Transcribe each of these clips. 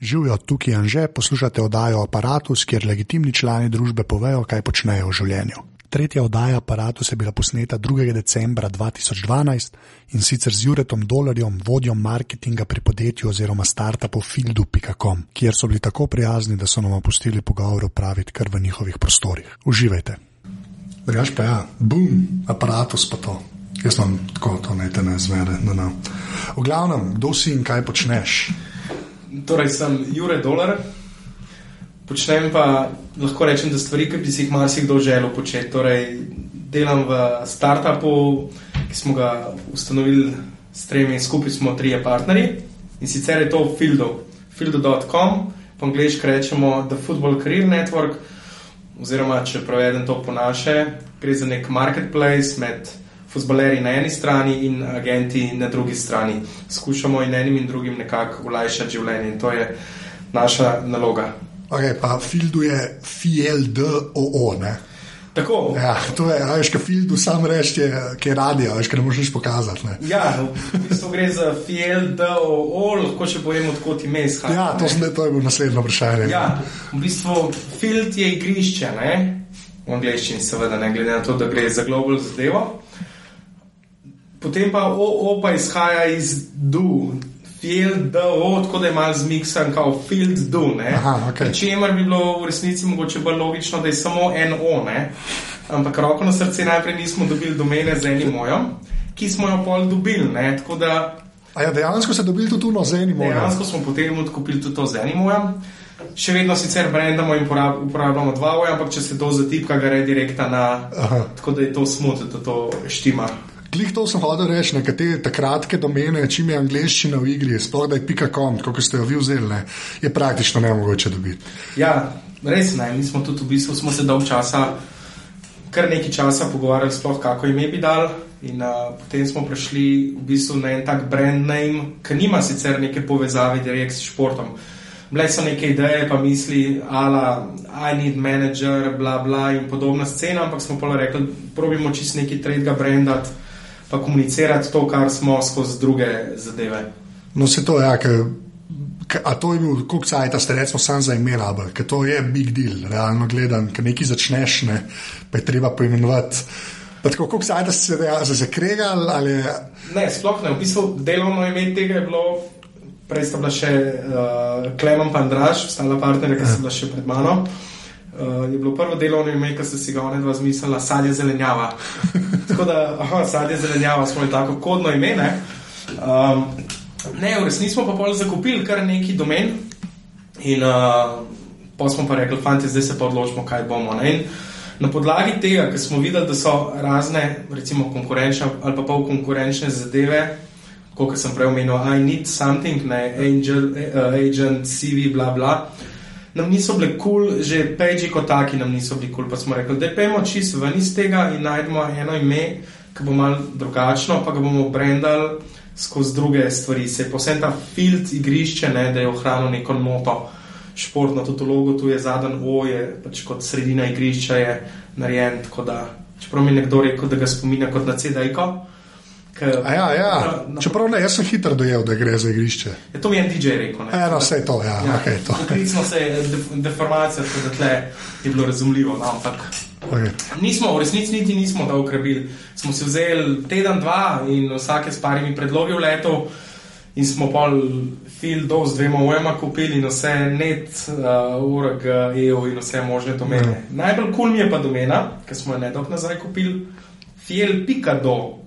Živijo tukaj in že poslušate oddajo Apparatus, kjer legitimni člani družbe povejo, kaj počnejo v življenju. Tretja oddaja Apparatus je bila posneta 2. decembra 2012 in sicer z Juretom Dolarjem, vodjo marketinga pri podjetju oziroma startupu Fieldu.com, kjer so bili tako prijazni, da so nam opustili pogovor opraviti kar v njihovih prostorih. Uživajte. Drugač pa ja, boom, aparatus pa to. Jaz sem tako, to ne te ne zmede. No, no. V glavnem, kdo si in kaj počneš? Torej, sem Jure Dolar, počnem pa lahko rečem, da stvari, ki bi si jih marsikdo želel početi. Torej, delam v startupu, ki smo ga ustanovili s tremi, skupaj smo trije partnerji. In sicer je to Fieldo, Fieldo.com, po angliški rečemo The Football Career Network, oziroma če prevedem to po naše, gre za nek marketplace med futbaleri na eni strani in agenti na drugi strani. Skušamo in enim in drugim nekako ulajšati življenje in to je naša naloga. Okay, pa Fildu je FLDOO. Tako. Ja, to je, veš, kaj Fildu sam reče, ki je radio, veš, kaj ne moreš pokazati. Ne? Ja, v bistvu gre za FLDOO, lahko še povem, odkot ime izhaja. Ja, to, sem, to je bilo naslednje vprašanje. Ja, v bistvu Field je igrišče, ne? v angleščini seveda, ne glede na to, da gre za global zadevo. Potem pa OO pa izhaja iz DU, Field DO, tako da je malo zmiksan, kot Field DU. Okay. Če imer bi bilo v resnici mogoče bolj logično, da je samo en O, ne? ampak roko na srce najprej nismo dobili domene z enim mojem, ki smo jo pol dobili. A ja, dejansko ste dobili tudi to z enim mojem? Dejansko smo potem odkupili tudi to z enim mojem. Še vedno sicer brendamo in uporabljamo dva voja, ampak če se to zatipka, ga redi rekta na. Aha. Tako da je to smut, da to štima. Klih to sem hodil reči, nekatere takratke domene, čim je angliščina v igri, sploh da je pika.com, kot ste jo vi vzeli, ne, je praktično ne mogoče dobiti. Ja, res ne. Mi smo tudi v bistvu se dolg časa, kar nekaj časa pogovarjali, sploh kako ime bi dal. In uh, potem smo prišli v bistvu na en tak brand name, ki nima sicer neke povezave direkt s športom. Bile so neke ideje, pa misli, ala, I need manager, bla bla in podobna scena, ampak smo pa rekli, probimo čist neki tretjega brendati pa komunicirati to, kar smo skozi druge zadeve. No, se to je, ja, a to je bil, kako caj ta ste recimo sam za ime rabel, ker to je big deal, realno gledam, ker nekaj začneš, ne, pa je treba poimenovati. Tako, kako caj ta ste se zakregali ali. Ne, sploh ne, v bistvu delovno ime tega je bilo. Prej sta bila še uh, Klemen Pandraž, ostala partnerja, ki sta bila še pred mano. Uh, je bilo prvo delovno ime, ki ste si ga oni dva zmislili, sadje zelenjava. tako da, aha, sadje zelenjava smo imeli tako kodno ime. Ne, um, ne v resnici smo pa pol zakupili kar neki domen in uh, pa smo pa rekli, fanti, zdaj se pa odločimo, kaj bomo. Ne, Na podlagi tega, ker smo videli, da so razne, recimo, konkurenčne ali pa pol konkurenčne zadeve, kot sem prej omenil, I need something, ne, angel, uh, agent, CV, bla, bla. Uh, nam niso bile kul, cool, že peči kot taki nam niso bili kul. Cool, pa smo rekli, da pojmo čisto ven iz tega in najdemo eno ime, ki bo malo drugačno, pa ga bomo brendali skozi druge stvari. Se posebej ta field igrišče, ne, da je ohranil neko noto. Športno tudi logo, tu je zadnji O, je pač kot sredina igrišča, je narejen. Čeprav mi nekdo rekel, da ga spominja kot na CD-jko. Ja, ja. Na, Čeprav ne, jaz sem hitro dojel, da gre za igrišče. Je to mi je DJ rekel. Ne, no, vse to, ja. ja okay, to. Poklicno se je deformacija, tako da tle je bilo razumljivo. No, ampak okay. nismo, v resnici niti nismo dolgo ukrebili. Smo si vzeli teden, dva in vsake s parimi predlogi v letu. In smo pol fil do z dvema ujema kupili in vse net, uh, urg, EU in vse možne domene. Ja. Najbolj kul cool mi je pa domena, ki smo jo nedolgo nazaj kupili, fil.do.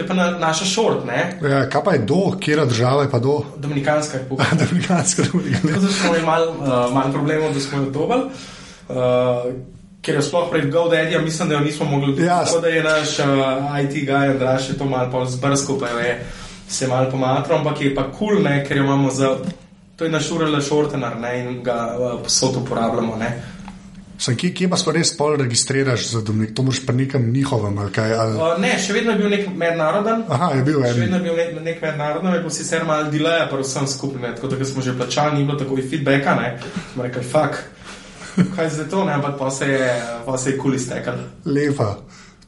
To je pa na, naša šort. Ja, kaj pa je do, kje država je pa do? Dominikanska je pokojna. Dominikanska je pokojna. Zato smo imeli malo uh, mal problemov, da smo jo dobili. Uh, Ker je sploh pred GoDaddy, mislim, da jo nismo mogli dobiti. Ja. Tako da je naš uh, IT guy, Andraš, je to malo zbrsko, pa je se malo pomatral, ampak je pa kul, cool, ker jo imamo za. To je naš urele šortenar in ga uh, posod uporabljamo. Ne. Sem, kje, kje pa se res pol registriraš za domnik? To moraš pa nekam njihovem ali kaj? Ali... Uh, ne, še vedno je bil nek mednaroden. Aha, je bil en. Še vedno je bil nek, nek mednaroden, je bil sicer malo delay, pa vsem skupaj, tako da smo že plačali, ni bilo tako feedbacka, ne. Smo rekli, fuck, kaj je za to, ne, ampak pa se je, pa se je kul iztekal. Lepa.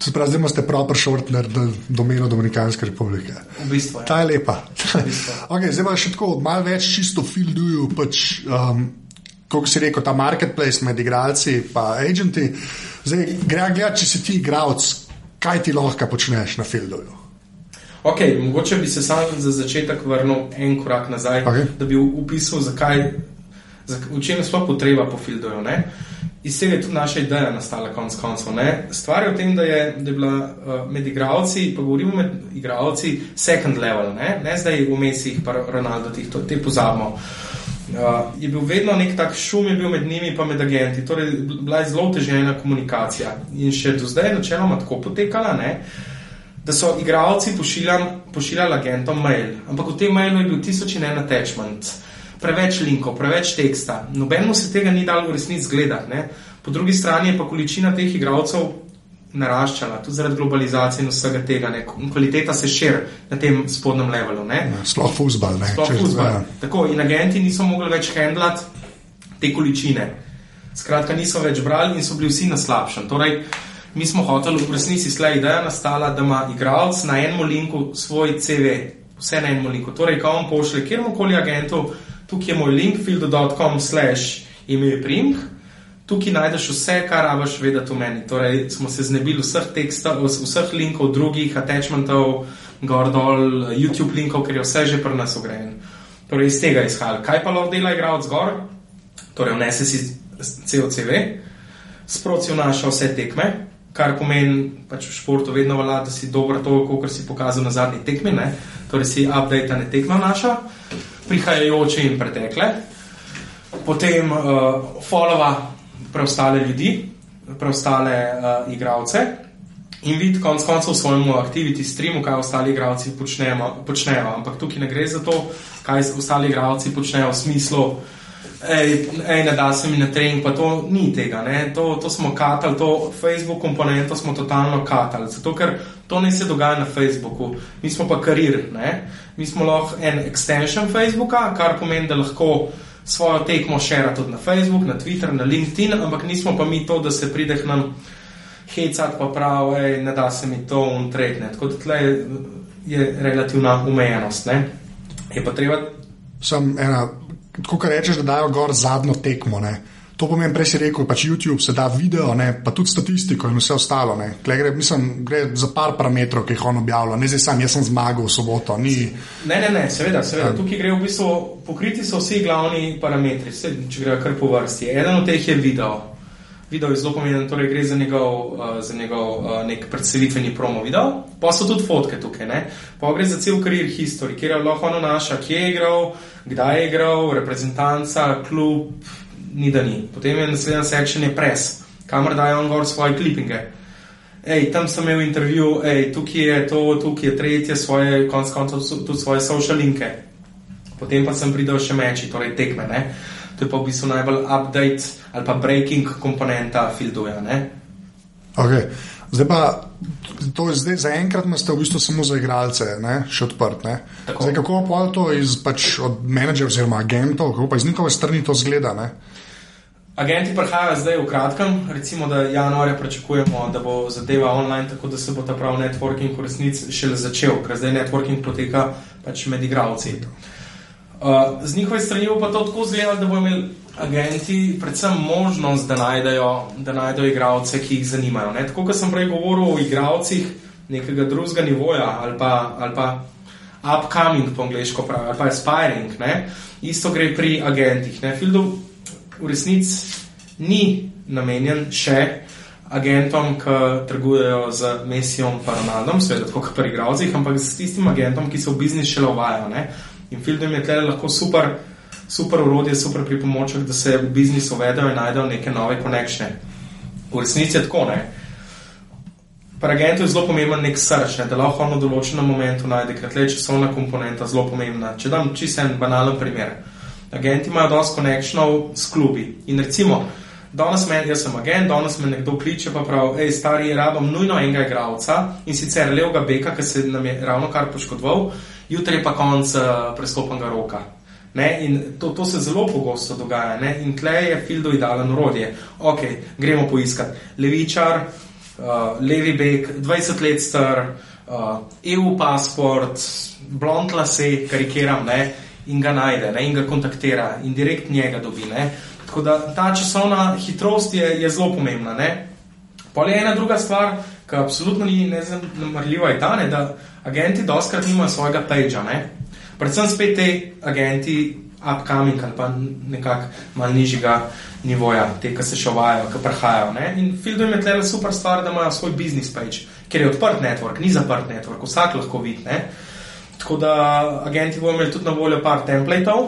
Se pravi, zdaj imate proper shortner do domeno Dominikanske republike. V bistvu, ja. Ta je lepa. bistvu. okay, zdaj pa še tako, malo več čisto filduju, pač, um, kot si rekel, ta marketplace med igralci in agenti. Zdaj, gre gledati, če si ti igralec, kaj ti lahko počneš na filduju. Ok, mogoče bi se sam za začetek vrnil en korak nazaj, Okej. da bi opisal, zakaj, zak, v čem je sploh potreba po. Ne? Iz tega je tudi naša ideja nastala, konec koncev. Stvar je v tem, da je, da je bila uh, med igralci, pa govorimo med igralci, second level, ne, ne zdaj v mesih, pa Ronaldo, tih, to, te pozabimo. Uh, je bil vedno nek tak šum, med njimi, pa med agenti. Torej, bila je zelo težena komunikacija in še do zdaj je načeloma tako potekala. Ne? da so igralci pošiljali, agentom mail, ampak v tem mailu je bil tisoč in en attachment, preveč linkov, preveč teksta. Nobenemu se tega ni dalo v resnici gledati. Ne? Po drugi strani je pa količina teh igralcev naraščala, tudi zaradi globalizacije in vsega tega. Ne? Kvaliteta se širi na tem spodnjem levelu. Ne? Sploh fusbal. Sploh fuzbal. ja. Tako in agenti niso mogli več handlati te količine. Skratka, niso več brali in so bili vsi na slabšem. Torej, mi smo hoteli, v resnici slej ideja nastala, da ima igralec na enem linku svoj CV, vse na enem linku. Torej, ko on pošlje kjerkoli agentu, tukaj je moj link, fildo.com slash ime prim. Tukaj najdeš vse, kar rabiš vedeti o meni. Torej, smo se znebili vseh tekstov, vseh linkov, drugih attachmentov, gor dol, YouTube linkov, ker je vse že pri nas ugrajen. Torej, iz tega izhaja. Kaj pa lahko dela igralec gor? Torej, vnese si cel CV, sproti vnaša vse tekme, kar pomeni, pač v športu vedno velja, da si dober toliko, kot si pokazal na zadnji tekmi, ne? torej si update tekme vnaša, prihajajoče in pretekle, potem uh, followa preostale ljudi, preostale uh, igralce. In vidi, konec koncev, v svojem aktiviti streamu, kaj ostali igralci počnejo, počnejo. Ampak tukaj ne gre za to, kaj ostali igralci počnejo v smislu, ej, ej, ne da se mi na trening, pa to ni tega. ne. To, to smo katali, to Facebook komponento smo totalno katali. Zato, ker to ne se dogaja na Facebooku, mi smo pa karir. Ne? Mi smo lahko en extension Facebooka, kar pomeni, da lahko svojo tekmo šera tudi na Facebook, na Twitter, na LinkedIn, ampak nismo pa mi to, da se pride k nam hecati, pa prav, ej, ne da se mi to untrekne. Tako da tle je, relativna omejenost. Ne? Je pa treba Sem ena, tako rečeš, da dajo gor zadnjo tekmo. Ne. To pomeni, prej si rekel, pač YouTube se da video, ne, pa tudi statistiko in vse ostalo. Gre, mislim, gre za par parametrov, ki jih on objavlja. Ne zdaj sam, jaz sem zmagal v soboto. Ni, Ne, ne, ne, seveda, seveda. Ja. Tukaj gre v bistvu pokriti so vsi glavni parametri, vse, če grejo kar po vrsti. Eden od teh je video. Video je zelo pomemben, torej gre za njegov, uh, za njegov uh, nek predstavitveni promo video. Pa so tudi fotke tukaj, ne? Pa gre za cel karir history, kjer je lahko ono naša, kje je igral, kdaj je igral, reprezentanca, klub, ni da ni. Potem je naslednja sekcija pres, kamor dajo on gor svoje klipinge. Ej, tam sem imel intervju, ej, tukaj je to, tukaj je tretje, svoje, konc koncev tudi svoje social linke. Potem pa sem pridel še meči, torej tekme. Ne? To je pa v bistvu najbolj update ali pa breaking komponenta Filduja. Ne? okay. Zdaj pa, to je zdaj zaenkrat, ste v bistvu samo za igralce, ne, še odprt. Ne. Tako. Zdaj, kako pa to iz pač, od menedžerjev oziroma agentov, kako pa iz njihove strani to zgleda? Ne? Agenti prihajajo zdaj v kratkem, recimo, da januarja pričakujemo, da bo zadeva online, tako da se bo ta pravi networking v resnici šele začel, ker zdaj networking poteka pač med igravci. Uh, z njihove strani bo pa to tako izgledalo, da bodo imeli agenti predvsem možnost, da najdejo, da najdejo igralce, ki jih zanimajo. Ne? Tako kot sem prej govoril o igralcih nekega drugega nivoja ali pa, ali pa upcoming po angliško pravi, ali pa aspiring, ne? isto gre pri agentih. Ne? Fildu v resnici ni namenjen še agentom, ki trgujejo z Messijem in Ronaldom, seveda tako kot pri igralcih, ampak s tistim agentom, ki se v biznis šele uvajajo. ne. In Fieldom je tle lahko super, super urodje, super pripomoček, da se v biznis uvedejo in najdejo neke nove konekšne. V resnici je tako, ne. Pri agentu je zelo pomemben nek srč, ne, da lahko on v določenem momentu najde, ker tle je časovna komponenta zelo pomembna. Če dam čisto en banalen primer. Agenti imajo dosti konekšnov s klubi. In recimo, danes me, jaz sem agent, danes me nekdo kliče, pa pravi, hej, stari, rabim nujno enega igralca in sicer levega beka, ki se nam je ravno kar poškodoval, jutri je pa konc uh, prestopnega roka. Ne, in to, to se zelo pogosto dogaja. Ne, in tle je Fildo idealen urodje. Ok, gremo poiskati. Levičar, uh, levi beg, 20 let star, uh, EU pasport, blond lase, karikiram, ne, in ga najde, ne, in ga kontaktira, in direkt njega dobi. Ne. Tako da ta časovna hitrost je, je zelo pomembna. Pa je ena druga stvar, ki absolutno ni nezanemrljiva, je ta, ne, da agenti doskrat nimajo svojega pagea. Ne. Predvsem spet te agenti upcoming ali pa nekako malo nižjega nivoja, te, ki se še uvajajo, ki prihajajo. Ne? In Fildo je tle super stvar, da imajo svoj business page, ker je odprt network, ni zaprt network, vsak lahko vidi. Tako da agenti bodo imeli tudi na voljo par templateov.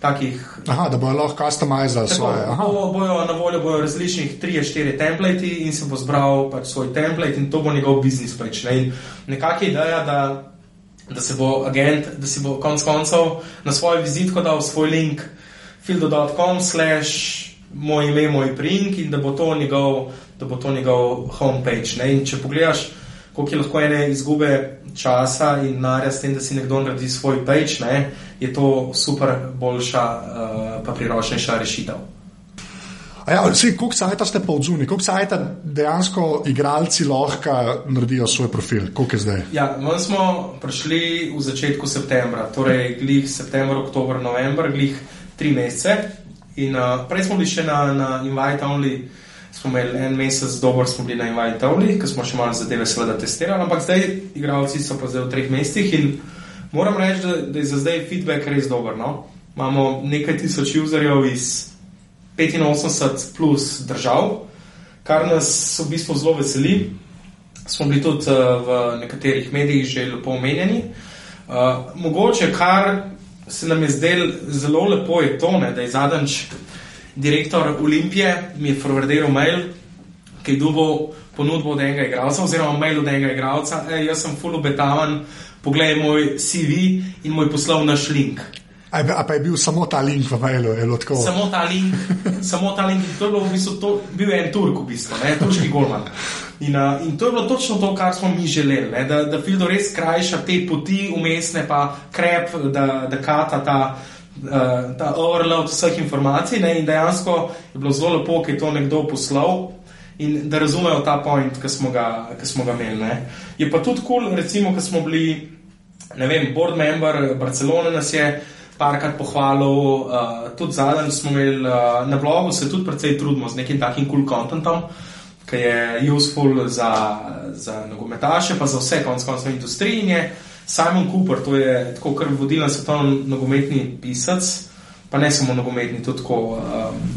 Takih, Aha, da bojo lahko customizali svoje. Bo, bojo na voljo bojo različnih 3-4 template in se bo zbral pač svoj template in to bo njegov business page. Ne? Nekakšna ideja, da da se bo agent, da si bo konec koncev na svojo vizitko dal svoj link fildo.com slash moj ime, moj prink in da bo to njegov, da bo to njegov homepage. Ne? In če pogledaš, koliko je lahko ene izgube časa in narja s tem, da si nekdo naredi svoj page, ne? je to super boljša uh, pa priročnejša rešitev. Ja, koliko sajta ste pa odzuni, koliko sajta dejansko igralci lahko naredijo svoj profil, koliko je zdaj? Ja, mi smo prišli v začetku septembra, torej glih september, oktober, november, glih tri mesece. In uh, prej smo bili še na, na Invite Only, smo imeli en mesec, dobro smo bili na Invite Only, ker smo še malo zadeve seveda testirali, ampak zdaj igralci so pa zdaj v treh mestih in moram reči, da, da je za zdaj feedback res dober. No? Imamo nekaj tisoč userjev iz 85 plus držav, kar nas v bistvu zelo veseli. Smo bili tudi uh, v nekaterih medijih že lepo omenjeni. Uh, mogoče, kar se nam je zdelo zelo lepo, je to, ne, da je zadnjič direktor Olimpije mi je forwardiral mail, ki je dobil ponudbo od enega igralca, oziroma mail od enega igralca. E, jaz sem full obetaven, pogledaj moj CV in moj poslov naš link. A, a pa je bil samo ta link v mailu, je bilo tako? Samo ta link, samo ta link. To je bilo v bistvu to, bil en Turk, v bistvu, ne, turški golman. In, uh, in to je bilo točno to, kar smo mi želeli, ne, da, da Fildo res krajša te poti umestne, pa krep, da, da kata ta, uh, ta overload vseh informacij. Ne, in dejansko je bilo zelo lepo, ker je to nekdo poslal. In da razumejo ta point, ki smo ga, ki smo ga imeli. Ne. Je pa tudi kul, cool, recimo, ki smo bili, ne vem, board member Barcelone nas je parkrat pohvalil, uh, tudi zadnjič smo imeli uh, na blogu, se tudi precej trudimo z nekim takim cool contentom, ki je useful za, za nogometaše, pa za vse konc koncev industrije. Simon Cooper, to je tako kar vodila svetovni nogometni pisec, pa ne samo nogometni, tudi tako uh,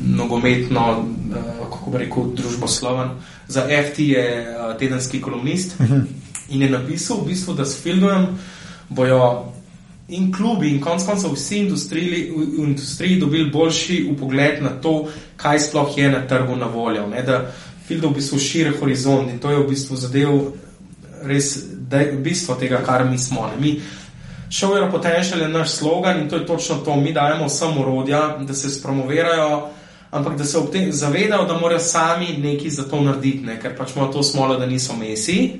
nogometno, uh, kako bi rekel, družbosloven. Za FT je uh, tedenski kolumnist uh mhm. -huh. in je napisal v bistvu, da s filmom bojo in klubi, in konec koncev vsi industriji, v industriji dobili boljši pogled na to, kaj sploh je na trgu na voljo. Ne? Da Fildo v bistvu širi horizont in to je v bistvu zadev res bistvo tega, kar mi smo. Mi Show Your Potential je naš slogan in to je točno to. Mi dajemo vsem urodja, da se spromovirajo, ampak da se ob tem zavedajo, da morajo sami nekaj za to narediti, ne? ker pač imajo to smolo, da niso mesi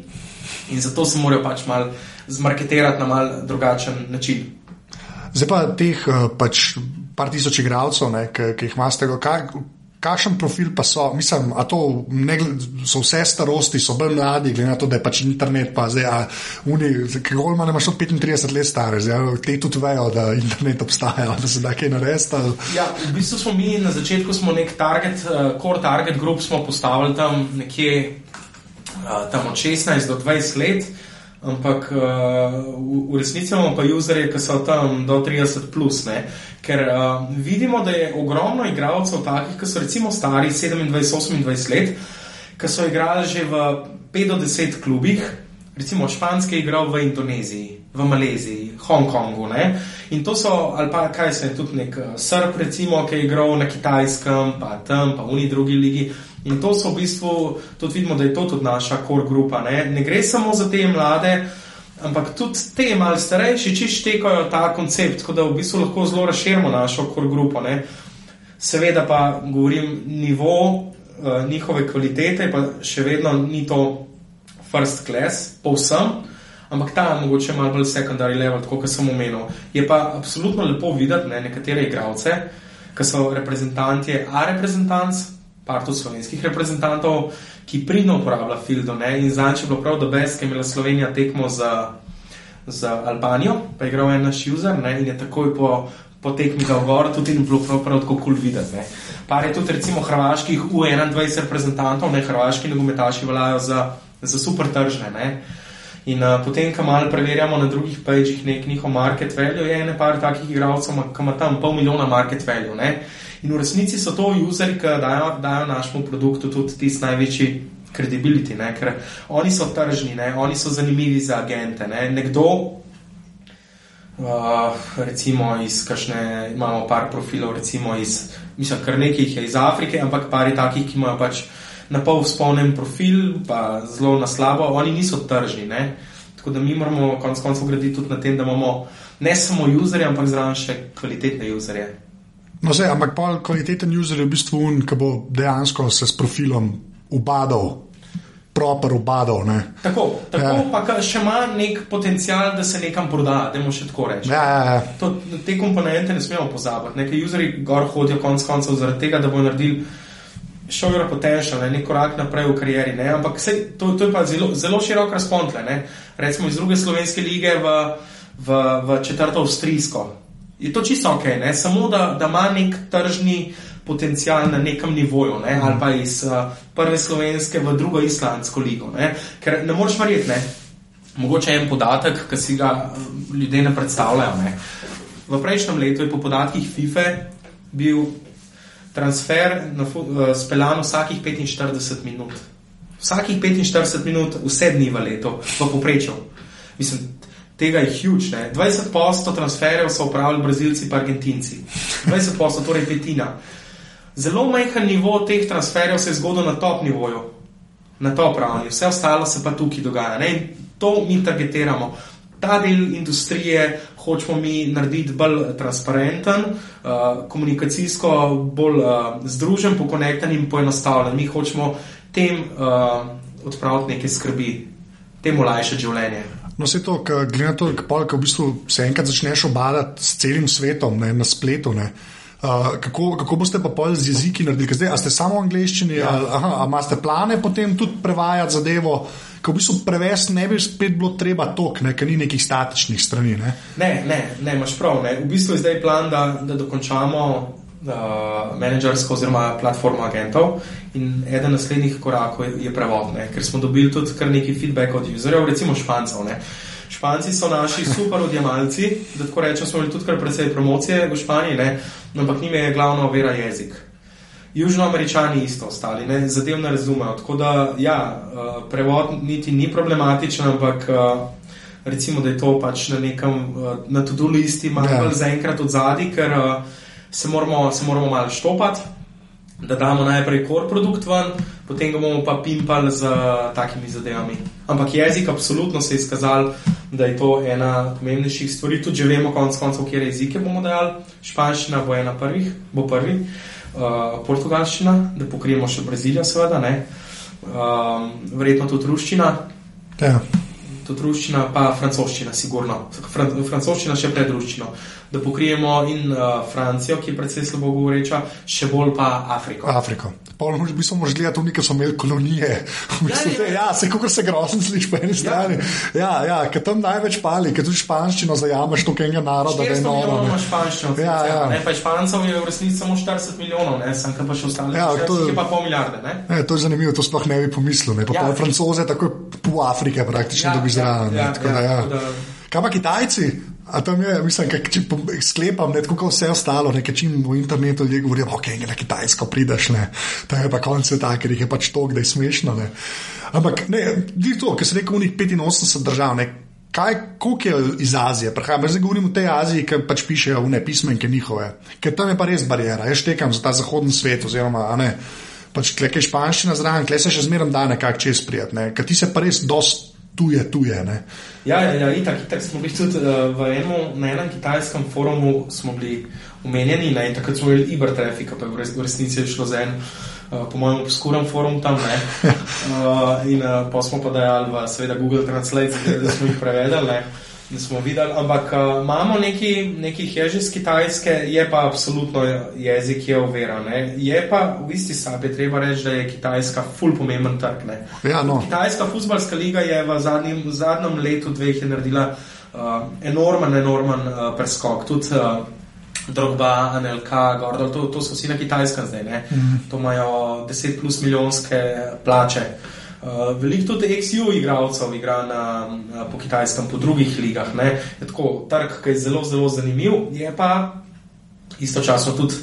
in zato se morajo pač malo zmarketirati na mal drugačen način. Zdaj pa teh eh, pač par tisoč igralcev, ki jih imate, kakšen profil pa so? Mislim, da so vse starosti, so bolj mladi, glede na to, da je pač internet, pa zdaj, a ki ga imaš, imaš od 35 let stare, zdaj te tudi vejo, da internet obstaja, da se da kaj narediti. Ja, v bistvu smo mi na začetku smo nek target, uh, core target group smo postavili tam nekje uh, tam od 16 do 20 let. Ampak uh, v, v resnici imamo pa userje, ki so tam do 30, plus, ker uh, vidimo, da je ogromno igralcev takih, ki so recimo stari 27-28 let, ki so igrali že v 5 do 10 klubih, recimo španske je igral v Indoneziji, v Maleziji, Hongkongu. Ne? In to so, ali pa kaj se je tudi nek uh, Srb, recimo, ki je igral na kitajskem, pa tam, pa v neki drugi ligi. In to so v bistvu, tudi vidimo, da je to tudi naša core grupa. Ne, ne gre samo za te mlade, ampak tudi te malce starejši, če štekajo ta koncept, tako da v bistvu lahko zelo razširimo našo core grupo. Ne. Seveda pa govorim, nivo uh, njihove kvalitete, pa še vedno ni to first class, povsem. Ampak ta je mogoče malo bolj secondary level, kot sem omenil. Je pa absolutno lepo videti ne, nekatere igralce, ki so reprezentanti, a reprezentanci, partu slovenskih reprezentantov, ki pridno uporablja Fildo. Ne? In zanj je bilo prav, da Besk je imela Slovenija tekmo za, za Albanijo, pa je igral en naš user ne? in je takoj po, po tekmi za ogor tudi in bilo prav, prav tako kul cool videti. Ne? Par je tudi recimo hrvaških U21 reprezentantov, ne hrvaški nogometaši veljajo za, za super tržne. Ne? In uh, potem, ko malo preverjamo na drugih pageh nek njihov market value, je ene par takih igralcev, ki ima tam pol milijona market value. Ne? In v resnici so to useri, ki dajo, dajo našemu produktu tudi tisti največji kredibiliti, ker oni so tržni, ne? oni so zanimivi za agente. Ne? Nekdo, uh, recimo iz kašne, imamo par profilov, recimo iz, mislim, kar nekaj jih je iz Afrike, ampak par je takih, ki imajo pač na pol spolnen profil, pa zelo na slabo, oni niso tržni. Ne? Tako da mi moramo konec koncev graditi tudi na tem, da imamo ne samo userje, ampak zraven še kvalitetne userje. No, zdaj, ampak pol kvaliteten user je v bistvu un, ki bo dejansko se s profilom ubadal. Proper ubadal. Ne. Tako, tako ja. pa še ima nek potencial, da se nekam proda, da mu še tako reče. Ja, ja, ja. To, te komponente ne smemo pozabiti. Nekaj userji gor hodijo konec koncev zaradi tega, da bo naredili show your potential, ne, nek korak naprej v karieri. Ne, ampak sej, to, to je pa zelo, zelo širok razpon. Recimo iz druge slovenske lige v, v, v četrto avstrijsko. Je to čisto ok, ne? samo da, da ima nek tržni potencial na nekem nivoju, ne? ali pa iz uh, prve slovenske v drugo islandsko ligo. Ne? Ker ne moreš verjeti, mogoče en podatek, ki si ga ljudje ne predstavljajo. Ne? V prejšnjem letu je po podatkih FIFA bil transfer uh, speljan vsakih 45 minut. Vsakih 45 minut, vse dni v letu, v poprečju. Mislim, tega je huge. Ne? 20% transferjev so upravljali Brazilci in Argentinci. 20%, torej petina. Zelo majhen nivo teh transferjev se je zgodil na top nivoju, na top ravni, vse ostalo se pa tukaj dogaja. Ne? In to mi targetiramo ta del industrije hočemo mi narediti bolj transparenten, uh, komunikacijsko bolj uh, združen, pokonekten in poenostavljen. Mi hočemo tem uh, odpraviti neke skrbi, temu lajšati življenje. No, se to, glede na to, kako v bistvu se enkrat začneš obadati s celim svetom ne, na spletu. Ne. Uh, kako, kako boste pa pol z jeziki naredili? Zdaj, a ste samo v angleščini, ja. ali aha, imate plane potem tudi prevajati zadevo? Ko v bistvu prevesti ne bi spet bilo treba tok, ne, ker ni nekih statičnih strani. Ne, ne, ne, ne imaš prav. Ne. V bistvu je zdaj plan, da, da dokončamo uh, menedžersko oziroma platformo agentov in eden naslednjih korakov je, je prevod, ne, ker smo dobili tudi kar nekaj feedback od userjev, recimo špancev. Ne. Španci so naši super odjemalci, da tako rečem, smo imeli tudi kar precej promocije v Španiji, ne, ampak njim je glavno vera jezik. Južnoameričani isto ostali, ne, zadev ne razumejo. Tako da, ja, uh, prevod niti ni problematičen, ampak uh, recimo, da je to pač na nekem, uh, na to-do listi, malo. Ja. zaenkrat od zadaj, ker uh, se, moramo, se moramo malo štopati, da damo najprej kor produkt ven, potem ga bomo pa pimpali z uh, takimi zadevami. Ampak jezik, absolutno se je izkazal, da je to ena pomembnejših stvari. Tudi, če vemo, konec koncev, kje jezike bomo dajali, španščina bo ena prvih, bo prvi uh, portugalščina, da pokrijemo še Brazilijo, seveda, uh, verjetno tudi ruščina. Ja. Tudi ruščina, pa francoščina, sigurno. Fran, francoščina še pred ruščino da pokrijemo in uh, Francijo, ki je predvsej slabo govoreča, še bolj pa Afriko. Afriko. Pol, mi smo možli gledati ker so imeli kolonije. Ja, ja, ja. ja se kako se grozno sliši po eni ja. strani. Ja, ja, ker tam največ pali, ker tudi španščino zajameš to enega naroda. Ja, ja, ja. španščino. Ja, ja. Ne, pa špancev je v resnici samo 40 milijonov, ne, sem pa še ostali. Ja, to je pa pol milijarde. Ne? Ne, to je zanimivo, to sploh ne bi pomislil. Ne. Pa ja. francoze, tako po Afrike praktično ja, dobi zraven. Ja, ja, ja, ja. Kaj pa Kitajci? Tam je, mislim, kak, če sklepam, tako kot vse ostalo, nekaj čim v internetu ljudje govorijo, ok, na Kitajsko prideš, to je pa konec sveta, ker jih je pač to, da je smešno. Ne. Ampak ne, ni to, ker se reče, unih 85 držav, ne, kaj, je iz Azije, prehajam, zdaj govorim o tej Aziji, ki pač pišejo v ne pismenke njihove, ker tam je pa res barijera, jaz štekam za ta zahodni svet, oziroma, ne, pač klekaj španščina zraven, klekaj se še zmeraj da nekako čez prijatne, ker ti se pa res dost tuje, tuje. Ne? Ja, ja, ja itak, itak smo bili tudi uh, v enem, na enem kitajskem forumu, omenjeni in takrat smo imeli Iber trafika, pa je v, res, v resnici šlo za en, uh, po mojem, obskuren forum tam. Uh, in uh, pa smo pa dajali v seveda Google Translate, da smo jih prevedali. da smo videli, ampak uh, imamo neki, nekih ježi iz Kitajske, je pa absolutno jezik je uveren. Je pa v isti sabi treba reči, da je Kitajska ful pomemben trg. Ja, no. Kitajska futbalska liga je v zadnjem, v zadnjem letu dveh naredila uh, enormen, enormen uh, preskok. Tudi, uh, Drogba, NLK, Gordon, to, to so vsi na kitajskem zdaj. Mm -hmm. To imajo 10 plus milijonske plače. Uh, Uh, veliko tudi XU igralcev igra na, na, po kitajskem, po drugih ligah. Je tako trg, ki je zelo, zelo zanimiv, je pa istočasno tudi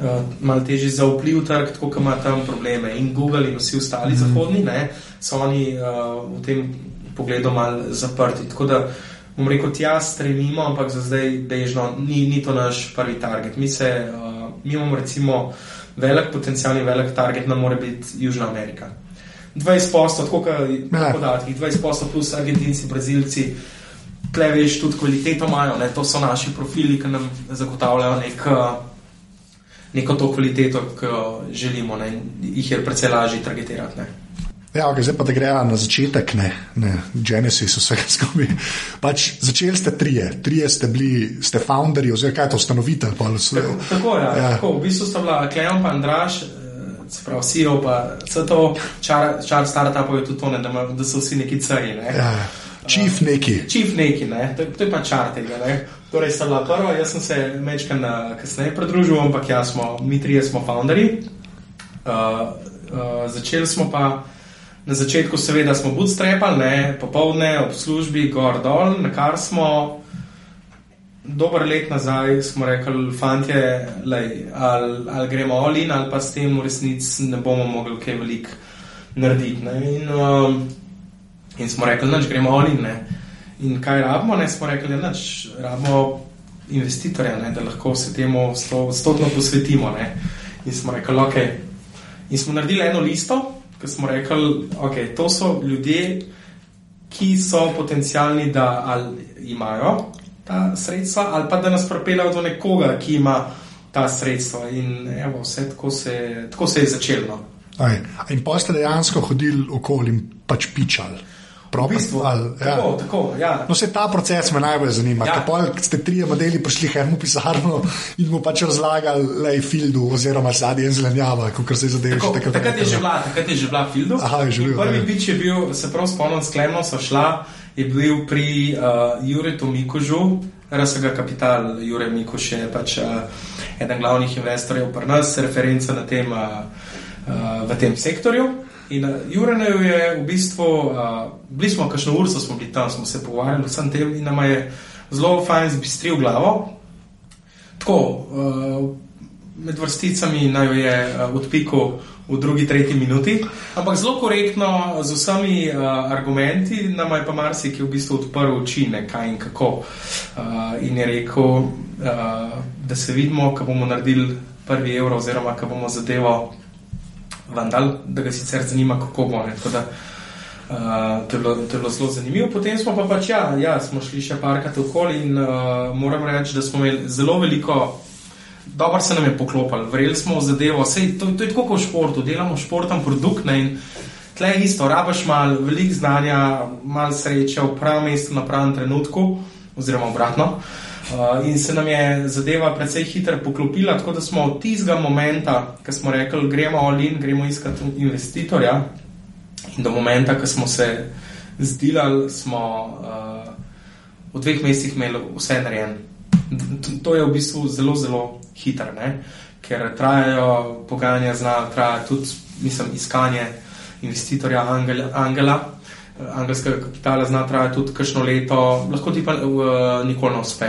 uh, malo težji za vpliv trg, tako da ima tam probleme. In Google in vsi ostali mm -hmm. zahodni ne, so oni uh, v tem pogledu malo zaprti. Tako da bom rekel, tja stremimo, ampak za zdaj bežno ni, ni to naš prvi target. Mi, se, uh, mi imamo recimo velik potencial in velik target, nam mora biti Južna Amerika. 20 posto, tako kot ja. podatki, 20 posto plus Argentinci, Brazilci, tle veš tudi kvaliteto imajo, ne? to so naši profili, ki nam zagotavljajo nek, neko to kvaliteto, ki jo želimo ne? jih je precej lažje targetirati. Ne? Ja, okay, zdaj pa da grejo na začetek, ne, ne Genesis, vse skupaj. Pač, začeli ste trije, trije ste bili, ste founderji, oziroma kaj je to ustanovitelj. Tako, tako, ja, ja. tako, v bistvu sta bila Kleon in Andraš, se pravi, SEO, pa vse to, čar, čar startupov je tudi to, ne, da, ma, da so vsi neki cari. Ne. Ja, čif neki. Čif neki, ne. to, to je pa čar tega. Ne. Torej, sem bila prva, jaz sem se mečkaj na kasneje pridružil, ampak ja, smo, mi trije smo founderji. Uh, uh, začeli smo pa. Na začetku, seveda, smo bootstrapali, popoldne ob službi, gor dol, na kar smo dober let nazaj smo rekli, fanti, ali, ali gremo olin, ali pa s tem v resnici ne bomo mogli kaj velik narediti. In, um, in smo rekli, da gremo olin. In kaj rabimo? Ne? Smo rekli, da rabimo investitorja, ne? da lahko se temu stotno posvetimo. Ne? In smo rekli, ok. In smo naredili eno listo, ki smo rekli, ok, to so ljudje, ki so potencijalni, da imajo ta sredstva, ali pa da nas propeljajo do nekoga, ki ima ta sredstva. In evo, vse tako se, tako se je začelo. No. In pa ste dejansko hodili okoli in pač pičali. V bistvu, ali, ja. tako, tako, ja. no, ta proces me najbolj zanima. Ja. Pol, ste tri modeli prišli v eno pisarno in mu pač razlagali, da je fildu, oziroma zadnji en zelenjava, kot se je zadeval. Takrat, takrat, takrat je že bila fildu. Aha, je že bil. Prvi pič je bil, se prav spomnim, sklemno so šla je bil pri uh, Juretu Mikožu, RSG Capital, Jure Mikoš je pač uh, eden glavnih investorjev pri nas, referenca na tem, uh, uh, v tem sektorju. In uh, Jurenev je v bistvu, uh, bili smo kakšno uro, smo bili tam, smo se pogovarjali vsem tem in nam je zelo fajn zbistril glavo. Tako, uh, med vrsticami naj jo je uh, odpikal v drugi, tretji minuti, ampak zelo korektno z vsemi uh, argumenti, nam je pa marsikaj v bistvu odprl oči, ne kaj in kako. Uh, in je rekel, uh, da se vidimo, ko bomo naredili prvi evro, oziroma ko bomo zadevo vandal, da ga sicer zanima, kako bo. Ne, da, Uh, to, je bilo, to je bilo zelo zanimivo. Potem smo pa pač, ja, ja smo šli še parkrat okoli in uh, moram reči, da smo imeli zelo veliko dobro se nam je poklopilo, verjeli smo v zadevo. Sej, to, to je tako kot v športu, delamo športen produkt ne, in tle je isto, rabaš malo veliko znanja, malo sreče v pravem mestu na pravem trenutku, oziroma obratno. Uh, in se nam je zadeva precej hitro poklopila, tako da smo od tistega momenta, ko smo rekli, gremo olin, gremo iskati investitorja, in do momenta, ko smo se zdilali, smo uh, v dveh mesecih imeli vse narejeno. To je v bistvu zelo, zelo hiter, ne? ker trajajo pogajanja z nami, traja tudi, mislim, iskanje investitorja Angela. Angela. Angelskega kapitala zna trajati tudi kakšno leto, lahko ti pa uh, nikoli ne uspe.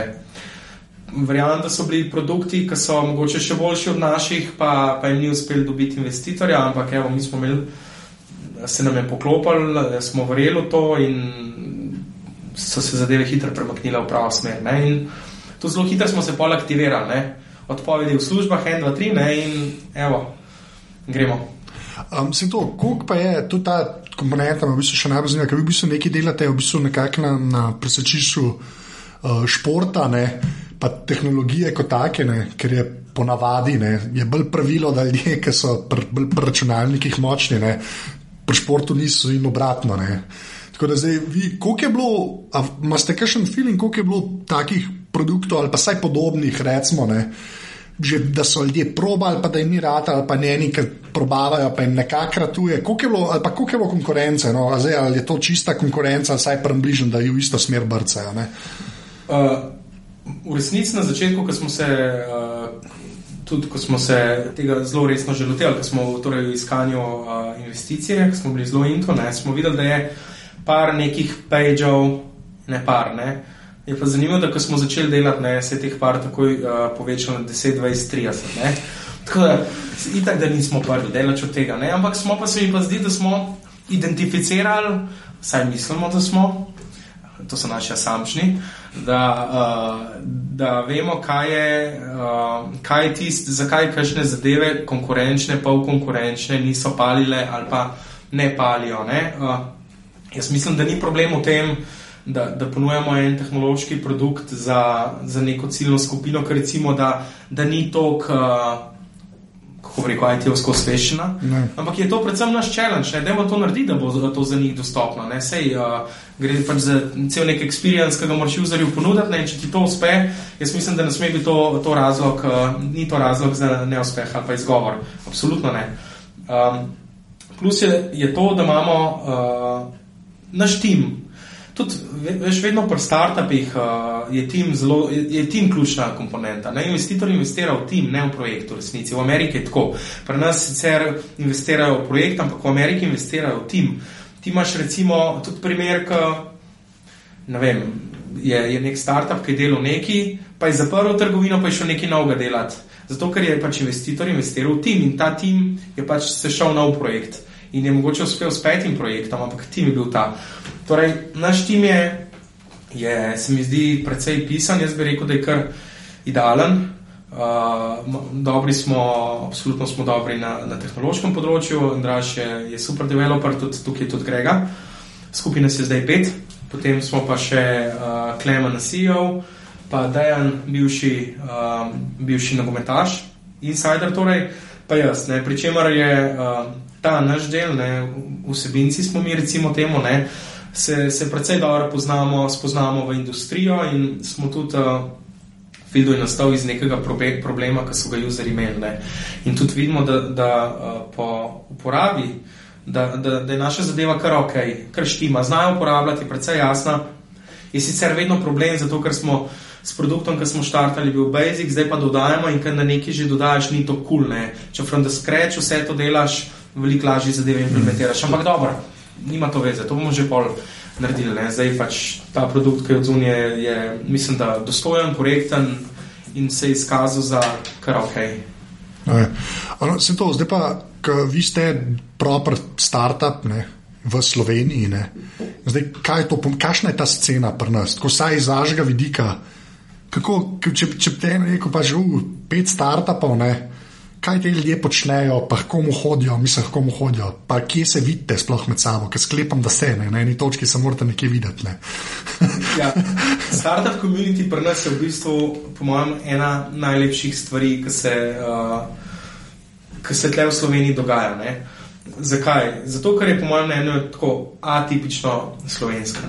Verjamem, da so bili produkti, ki so mogoče še boljši od naših, pa, pa jim ni uspel dobiti investitorja, ampak evo, mi smo imeli, se nam je poklopili, smo verjeli v to in so se zadeve hitro premaknile v pravo smer. Ne? In to zelo hitro smo se pol aktivirali. Ne? odpovedi v službah, en, dva, tri, ne, in evo, gremo. Um, se to, koliko pa je tudi ta komponenta, v bistvu še najbolj zanimiva, ker vi v bistvu nekaj delate, v bistvu nekako na, na presečišču uh, športa, ne, pa tehnologije kot take, ne, ker je ponavadi, ne, je bolj pravilo, da ljudje, ki so pr, bolj pri računalnikih močni, ne, pri športu niso in obratno. Ne. Tako da zdaj, vi, koliko je bilo, imate kakšen feeling, koliko je bilo takih produktov ali pa vsaj podobnih, recimo, ne, že, da so ljudje probali, pa da jim ni rad, ali pa ne nekaj probavajo, pa jim nekako ratuje. Koliko je bilo, ali pa koliko je bilo konkurence, no, zdaj, ali je to čista konkurenca, vsaj približno, da je v isto smer brcajo. Uh, v resnici na začetku, ko smo se. Uh, Tudi, ko smo se tega zelo resno že lotili, ko smo torej v iskanju uh, investicije, ko smo bili zelo intro, smo videli, da je par nekih pageov, ne par, ne, Je pa zanimivo, da ko smo začeli delati, ne, se je teh par takoj uh, povečalo na 10, 20, 30. Ne. Tako da, itak, da nismo prvi delač od tega, ne. ampak smo pa se mi pa zdi, da smo identificirali, saj mislimo, da smo, to so naši asamčni, da, uh, da vemo, kaj je, uh, kaj je tist, zakaj kakšne zadeve, konkurenčne, pol konkurenčne, niso palile ali pa ne palijo. Ne. Uh, jaz mislim, da ni problem v tem, da, da ponujamo en tehnološki produkt za, za neko ciljno skupino, ker recimo, da, da ni toliko. Uh, Kako reko, IT-ovsko osveščena. Ampak je to predvsem naš challenge, da imamo to narediti, da bo to za njih dostopno. Sej, uh, gre pač za cel nek experience, ki ga moraš userju ponuditi. Ne? Če ti to uspe, jaz mislim, da ne sme biti to, to razlog, uh, ni to razlog za neuspeh ali pa izgovor. Absolutno ne. Um, plus je, je to, da imamo uh, naš tim, Tudi, veš, vedno pri startupih uh, je tim zelo, je, tim ključna komponenta. Ne? Investitor investira v tim, ne v projekt, v resnici. V Ameriki je tako. Pri nas sicer investirajo v projekt, ampak v Ameriki investirajo v tim. Ti imaš recimo tudi primer, ki ne vem. Je, je nek startup, ki je delal neki, pa je zaprl trgovino, pa je šel nekaj novega delati. Zato, ker je pač investitor investiral v tim in ta tim je pač se šel nov projekt in je mogoče uspel s petim projektom, ampak tim je bil ta. Torej, naš tim je, je, se mi zdi, precej pisan. Jaz bi rekel, da je kar idealen. Uh, dobri smo, absolutno smo dobri na, na tehnološkem področju. Andraš je, je super developer, tudi tukaj je tudi Grega. Skupina se zdaj pet, potem smo pa še uh, Klemen CEO, pa Dejan, bivši, uh, bivši nogometaš, insider torej, pa jaz. Ne, Pričemer je uh, ta naš del, ne, vsebinci smo mi recimo temu, ne, uh, se, se precej dobro poznamo, spoznamo v industrijo in smo tudi. Uh, Fildo je nastal iz nekega problema, ki so ga useri imeli. Ne. In tudi vidimo, da, da uh, po uporabi, da, da, da je naša zadeva kar ok, kar štima, znajo uporabljati, predvsej jasna. Je sicer vedno problem, zato ker smo s produktom, ki smo štartali, bil basic, zdaj pa dodajamo in ker na neki že dodajaš, ni to kul. Cool, Če from the scratch vse to delaš, veliko lažje zadeve implementiraš. Ampak dobro, nima to veze, to bomo že pol naredili. Ne? Zdaj pač ta produkt, ki je od zunije, je mislim, da dostojen, korekten in se je izkazal za kar ok. No, se to, zdaj pa, vi ste proper startup ne, v Sloveniji. Ne. Zdaj, kaj je to, kakšna je ta scena pri nas, ko saj iz vašega vidika, kako, če, če te eno reko, pa že v pet startupov, ne, kaj ti ljudje počnejo, pa komu hodijo, mislim, komu hodijo, pa kje se vidite sploh med sabo, ker sklepam, da ste ne, na eni točki se morate nekje videti. Ne. ja, startup community pri nas je v bistvu, po mojem, ena najlepših stvari, ki se, uh, se tle v Sloveniji dogaja. Ne. Zakaj? Zato, ker je po mojem mnenju tako atipično slovenska.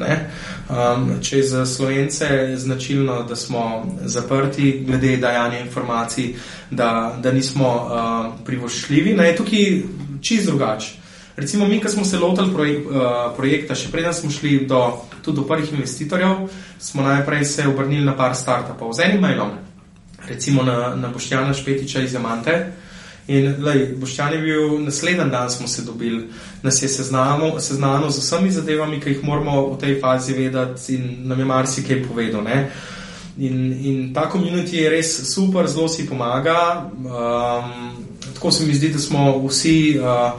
Um, če je za slovence značilno, da smo zaprti glede dajanja informacij, da, da nismo uh, privoščljivi, je tukaj čist drugače. Recimo, mi, ki smo se lotili projek uh, projekta, še preden smo šli do, do prvih investitorjev, smo najprej se obrnili na par startupov z enim mailom, recimo na, na Boštjana Špetiča iz Jamante. In lej, Boščan je bil naslednji dan, smo se dobili, nas je seznanil z vsemi zadevami, ki jih moramo v tej fazi vedeti, in nam je marsikaj povedal. In, in ta komunit je res super, zelo si pomaga. Um, tako se mi zdi, da smo vsi, uh,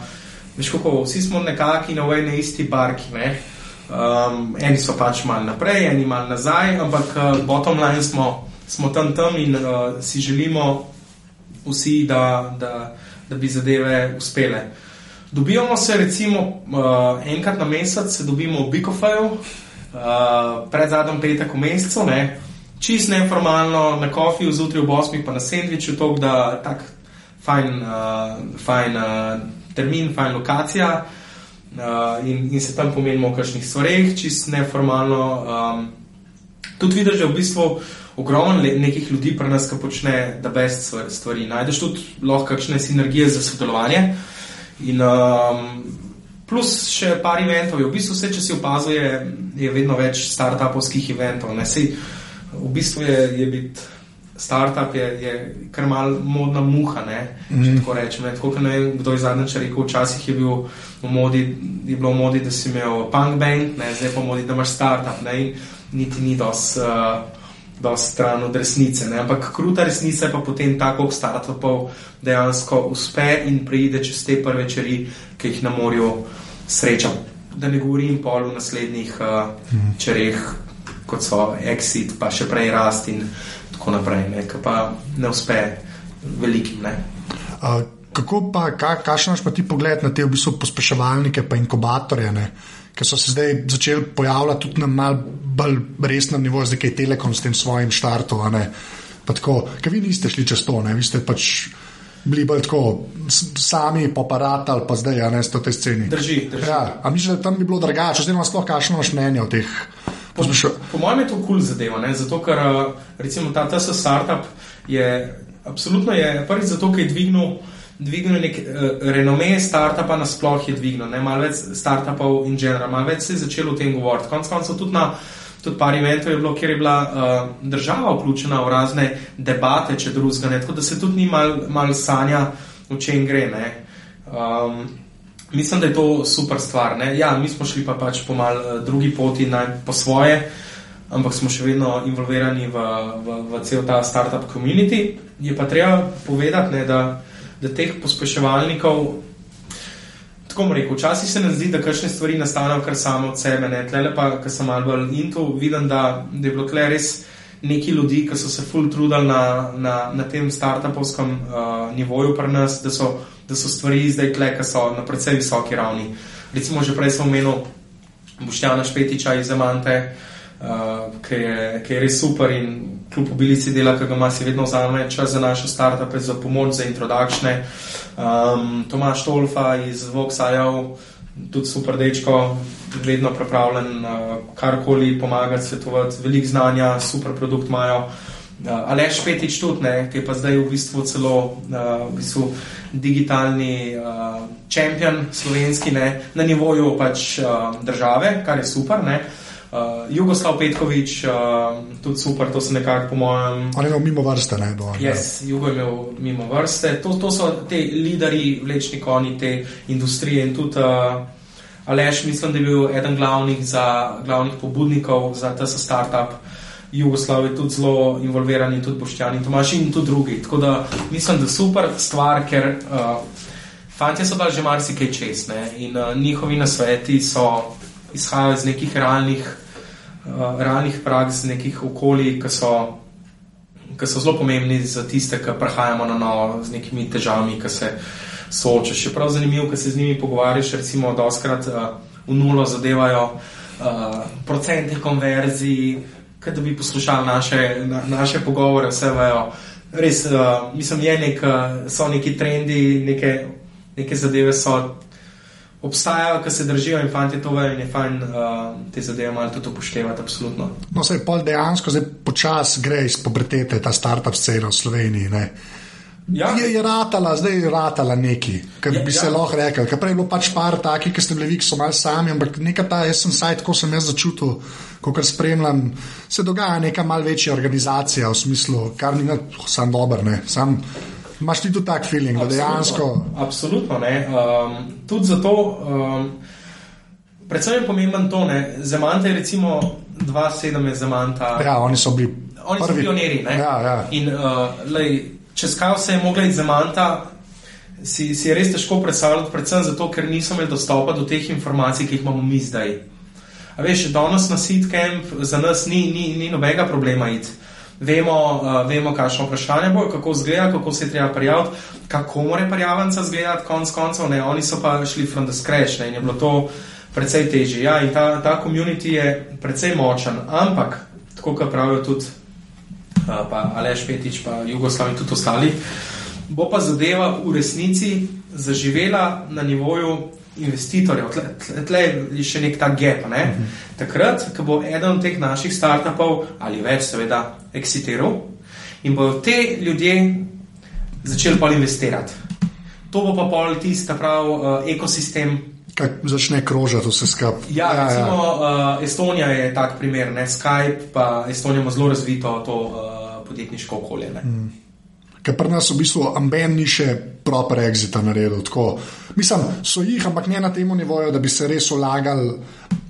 veš kako, vsi smo nekako na eni isti barki. Ne? Um, eni so pač malo naprej, eni malo nazaj, ampak uh, bottom line smo, smo tam tam in uh, si želimo vsi, da, da, da bi zadeve uspele. Dobivamo se recimo uh, enkrat na mesec, se dobimo v Bikofaju, uh, pred zadnjim petek v mesecu, ne? čist neformalno, na kofiju, zjutraj v Bosni, pa na sendviču, tako da tak fajn, uh, fajn uh, termin, fajn lokacija. uh, in, in se tam pomenimo o kakšnih stvareh, čist neformalno. Um, tudi vidiš, da je v bistvu ogromno nekih ljudi pri nas, ki počne da best stvari. Najdeš tudi lahko kakšne sinergije za sodelovanje. In, um, plus še par eventov, v bistvu vse, če si opazuje, je vedno več start-upovskih eventov. Sej, v bistvu je, je biti startup je, je kar mal modna muha. Ne, mm. Tako rečem. Tako, ne vem, kdo je zadnjič rekel, včasih je, bil v modi, je bilo v modi, da si imel punk band, ne, zdaj pa v modi, da imaš startup. Ne, in niti ni dos. Uh, Dosti stran od resnice. Ne? Ampak kruta resnica je pa potem tako, da startupov dejansko uspe in pride čez te prve večeri, ki jih na morju sreča. Da ne govorim pol v naslednjih uh, čereh, kot so Exit, pa še prej Rast in tako naprej, ne, pa ne uspe velikim. Ne. Uh, kako pa, ka, kakšen imaš pa ti pogled na te v bistvu pospeševalnike in inkubatorje, ki so se zdaj začeli pojavljati tudi na malce bolj resnem nivoju, zdaj je Telekom s tem svojim štartom. Ker vi niste šli čez to, ne? vi ste pač bili bolj tako sami, paparat ali pa zdaj, a ne ste v tej sceni. Drži. drži. Ja, a misliš, da tam bi bilo drugače, oziroma sploh kakšno imaš mnenje o teh? Po, po mojem je to kul cool zadeva, ne? zato ker eh, recimo ta TS startup je absolutno je prvi zato, ker je dvignil, dvignil nek uh, renome startupa nasploh je dvignil, ne malo več startupov in general, malo več se je začelo o tem govoriti. Konec koncev tudi na tudi par eventov je bilo, kjer je bila uh, država vključena v razne debate, če drugega ne, tako da se tudi ni mal, mal sanja, o čem gre. Um, mislim, da je to super stvar. Ne? Ja, mi smo šli pa pač po mal uh, drugi poti, naj po svoje, ampak smo še vedno involvirani v, v, v cel ta startup community. Je pa treba povedati, ne, da, da teh pospeševalnikov, tako rekel, včasih se nam zdi, da kakšne stvari nastanejo kar samo od sebe. Tlele pa, ker sem malo bolj into, vidim, da, da je bilo tle res. Neki ljudi, ki so se full trudili na, na, na tem startupovskem uh, nivoju pri nas, da so da so stvari zdaj tle, ki so na precej visoki ravni. Recimo, že prej sem omenil Boštjana Špetiča iz Amante, uh, ki, je, ki je res super in kljub obilici dela, ki ga ima, si vedno vzame čas za naše startupe, za pomoč, za introdukcije. Um, Tomaš Tolfa iz Voxajev, tudi super dečko, vedno pripravljen uh, karkoli pomagati, svetovati, veliko znanja, super produkt imajo. Uh, Aleš Petič tudi, ne, ki je pa zdaj v bistvu celo uh, v bistvu digitalni čempion uh, slovenski ne, na nivoju pač, uh, države, kar je super. Ne. Uh, Jugoslav Petkovič, uh, tudi super, to so nekako po mojem. On je imel mimo vrste, ne bo. Yes, Jugo je imel mimo vrste. To, to so te lideri, vlečni konji te industrije in tudi uh, Aleš, mislim, da je bil eden glavnih, za, glavnih pobudnikov za ta startup. Jugoslav je tudi zelo involviran in tudi Boštjan in Tomaš in tudi drugi. Tako da mislim, da super stvar, ker uh, fanti so dali že marsikaj čez ne? in uh, njihovi nasveti so izhajali iz nekih realnih, uh, realnih praks, nekih okolij, ki so, ki so zelo pomembni za tiste, ki prihajamo na novo z nekimi težavami, ki se soočaš. Je prav zanimivo, ker se z njimi pogovarjaš, recimo, da oskrat uh, v nulo zadevajo uh, procente konverzij da bi poslušali naše, na, naše pogovore, vse vejo. Res, uh, mislim, je nek, so neki trendi, neke, neke zadeve so. Obstajajo, ki se držijo in fanti to vejo, in je fajn uh, te zadeve malo tudi upoštevati. Absolutno. No, se je pol dejansko, zdaj počasi gre iz pobretete ta startup scena v Sloveniji. Ne? Ja. Je, je ratala, zdaj je ratala neki, kar bi ja, se ja. lahko rekel. Prej je bilo pač par takih, ki ste bili vi, ki so malo sami, ampak nekaj ta, jaz sem saj tako sem jaz začutil, ko kar spremljam, se dogaja neka mal večja organizacija v smislu, kar ni sam dober, ne. Sam, Imaš ti tudi tak feeling, da dejansko. Absolutno ne. Um, tudi zato, um, predvsem je pomemben to, da Zemanta je recimo 2-7 je Zemanta. Ja, oni so bili. Oni prvi. so pionirji. Ja, ja. In uh, lej, čez kaj vse je mogla iz Zemanta, si, si je res težko predstavljati, predvsem zato, ker nismo imeli dostopa do teh informacij, ki jih imamo mi zdaj. A veš, danes na Seedcamp za nas ni, ni, ni nobenega problema iti. Vemo, uh, vemo kakšno vprašanje bo, kako izgleda, kako se je treba prijaviti, kako mora prijavljenca izgledati, konc koncev, ne, oni so pa šli from the scratch ne, in je bilo to precej težje. Ja, in ta, ta community je precej močen, ampak, tako kot pravijo tudi pa Aleš Petič, pa Jugoslav in tudi ostali, bo pa zadeva v resnici zaživela na nivoju investitorjev, tle, tle, tle je še nek ta gap. Ne? Uh -huh. Takrat, ko bo eden od teh naših startupov ali več, seveda, exitiral in bodo te ljudje začeli pa investirati. To bo pa pol tisti, pravi, uh, ekosistem. Kaj začne krožiti vse skupaj. Ja, ja, recimo, ja. Uh, Estonija je tak primer, ne? Skype, pa Estonija ima zelo razvito to uh, podjetniško okolje. Mm ker pri nas v bistvu amben ni še proper exit naredil. Tako. Mislim, so jih, ampak ne na tem nivoju, da bi se res ulagali.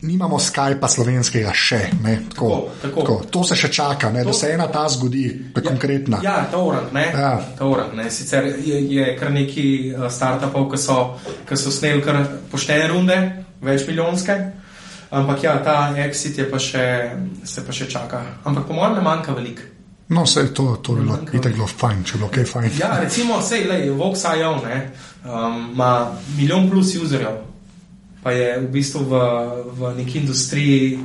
Nimamo Skypa slovenskega še. Tako, tako, tako. Tako. To se še čaka, to, da se ena ta zgodi, je ja, konkretna. Ja, urang, ne. Ja. Urang, ne. Sicer je, je kar neki uh, startupov, ki so, so sneli kar poštene runde, več milijonske. Ampak ja, ta exit je pa še, se pa še čaka. Ampak po mojem ne manjka veliko. No, vse to, to bi bilo bilo fajn, če bilo kaj fajn. Ja, recimo, vse je, Voxajo um, ima milijon plus userjev, pa je v bistvu v, v neki industriji,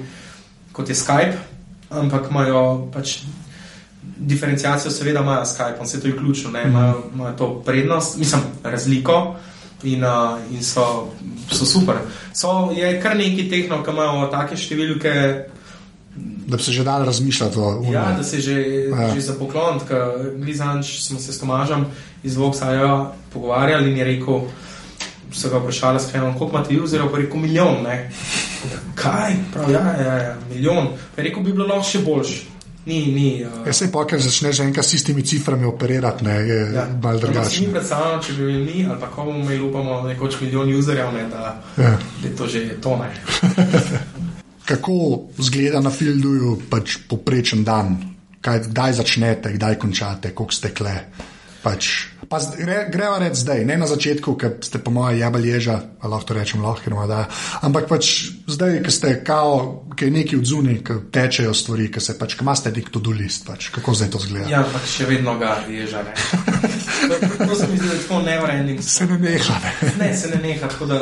kot je Skype, ampak imajo pač diferencijacijo, seveda imajo Skype, vse to je ključno, mhm. imajo, imajo to prednost, mislim, razliko. In, uh, in so, so super. So, je kar nekaj tehnologij, ki imajo take številke, da bi se že dal razmišljati o tem. Ja, da se že, ja. že za poklon, ker Glizanč smo se s Tomažem iz Voksaja pogovarjali in je rekel, so ga vprašali, skrenom, koliko imate pa je rekel milijon. Ne? Kaj? Prav, ja, ja, ja, milijon. Pa je rekel, bi bilo lahko še boljš. Ni, ni. Uh... Ja, se pa, ker začneš enkrat s tistimi ciframi operirati, ne, je ja. malo drugače. Mi predstavljamo, če bi bili mi, ali pa komu mi upamo, nekoč milijon userjev, ne, da, ja. da je to že tone. kako zgleda na filmu, pač poprečen dan, kaj, kdaj začnete, kdaj končate, koliko ste kle. Pač, pa greva reči zdaj, ne na začetku, ker ste po mojem jabali ježa, lahko to rečem, lahko ima da. Ampak pač zdaj, ki ste kao, ki je neki odzuni, ki tečejo stvari, ki se pač, ki imate nek to dulist, pač, kako zdaj to zgleda. Ja, pač še vedno ga ježa. to, to se mi zdi, tako nevrending. Se ne neha. Ne, ne se ne neha, tako da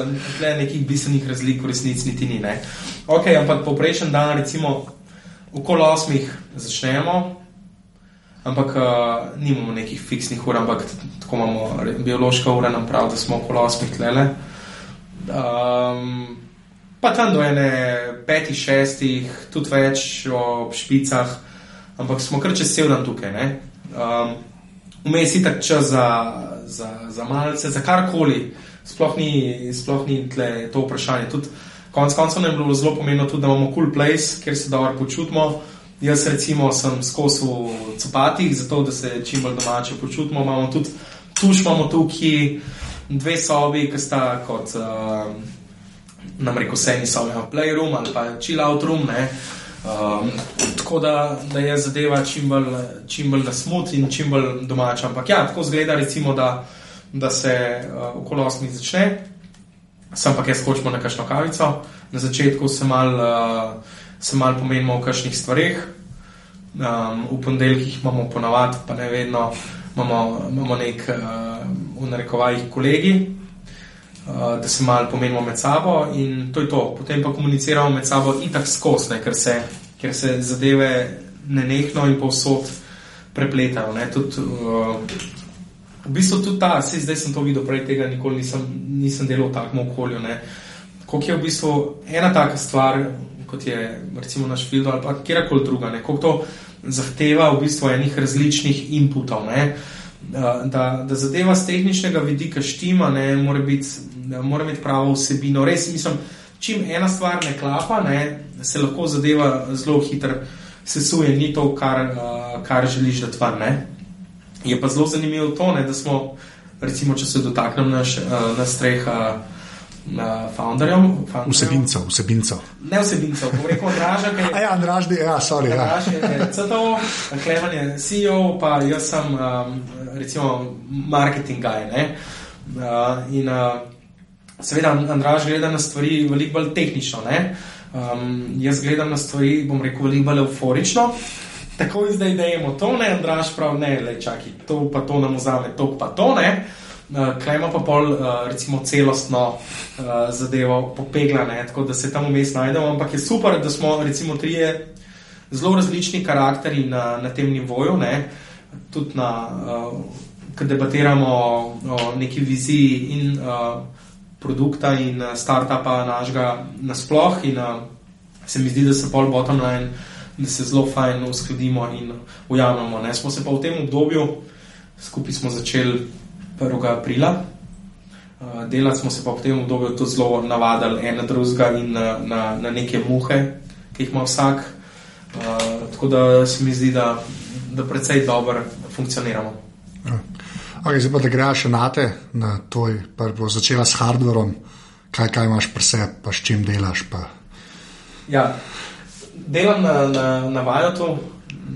nekih bistvenih razlik v resnici niti ni. Ne. Ok, ampak poprečen dan, recimo, okoli osmih začnemo ampak uh, nimamo nekih fiksnih ur, ampak tako imamo biološka ura, nam pravi, da smo okoli 8 tlele. Um, pa tam do ene petih, šestih, tudi več o špicah, ampak smo kar čez cel dan tukaj. Um, Vmes je tako čas za, za, za malce, za karkoli, sploh ni, sploh ni to vprašanje. Tudi, konc koncev nam je bilo zelo pomembno, tudi, da imamo cool place, kjer se dobro počutimo. Jaz, recimo, sem skozi v copatih, zato da se čim bolj domače počutimo. Imamo tudi tuš, imamo tukaj dve sobi, ki sta kot uh, nam reko, sejni sobi, imamo playroom ali pa chill out room. Um, tako da, da je zadeva čim bolj, čim bolj nasmut in čim bolj domača. Ampak ja, tako zgleda, recimo, da, da se uh, okolo 8 začne, sem pa jaz skočimo na kakšno kavico. Na začetku se mal. Uh, se malo pomenimo o kakšnih stvarih. Um, v ponedeljkih imamo ponavadi, pa ne vedno, imamo, imamo nek uh, v narekovajih kolegi, uh, da se malo pomenimo med sabo in to je to. Potem pa komuniciramo med sabo itak skozi, ker, ker se zadeve nenehno in povsod prepletajo. Tud, uh, v bistvu tudi ta, se zdaj sem to videl, prej tega nikoli nisem, nisem delal v takem okolju. Kako je v bistvu ena taka stvar, kot je recimo naš film ali pa kjerkoli druga, kako to zahteva v bistvu enih različnih inputov. Ne? Da, da zadeva z tehničnega vidika štima, ne, mora, biti, mora imeti pravo vsebino. Res mislim, čim ena stvar ne klapa, ne, se lahko zadeva zelo hitro sesuje, ni to, kar, kar želiš, da tvar. Ne. Je pa zelo zanimivo to, ne, da smo, recimo, če se dotaknem naš, na streha founderjem. Vsebincev, vsebincev. Ne vsebincev, govorim o Andražu. Kaj... Ja, Andraž, ja, sorry. Ja. Andraž je CTO, Klevan je CEO, pa jaz sem um, recimo marketing guy. Ne? Uh, in uh, seveda Andraž gleda na stvari veliko bolj tehnično. Um, jaz gledam na stvari, bom rekel, veliko bolj euforično. Tako je zdaj, da imamo to, ne, Andraž prav, ne, le čakaj, to pa to nam vzame, to pa to ne. Uh, Kaj ima pa pol, uh, recimo, celostno uh, zadevo popeglane, tako da se tam vmes najdemo, ampak je super, da smo, recimo, trije zelo različni karakteri na, na tem nivoju, ne? tudi na, uh, ko debatiramo o neki viziji in uh, produkta in startupa našega nasploh. In uh, se mi zdi, da se pol bottom line, da se zelo fajn uskladimo in ujamemo. Ne? Smo se pa v tem obdobju, skupaj smo začeli 1. aprila. Uh, delati smo se pa v tem obdobju tudi zelo navadili ena drugega in na, na, na neke muhe, ki jih ima vsak. Uh, tako da se mi zdi, da, da precej dobro funkcioniramo. Ja. Okay, zdaj pa da greš na te, na to, da bo začela s hardverom, kaj, kaj imaš pri sebi, pa s čim delaš. Pa. Ja, delam na, na, na Vajotu,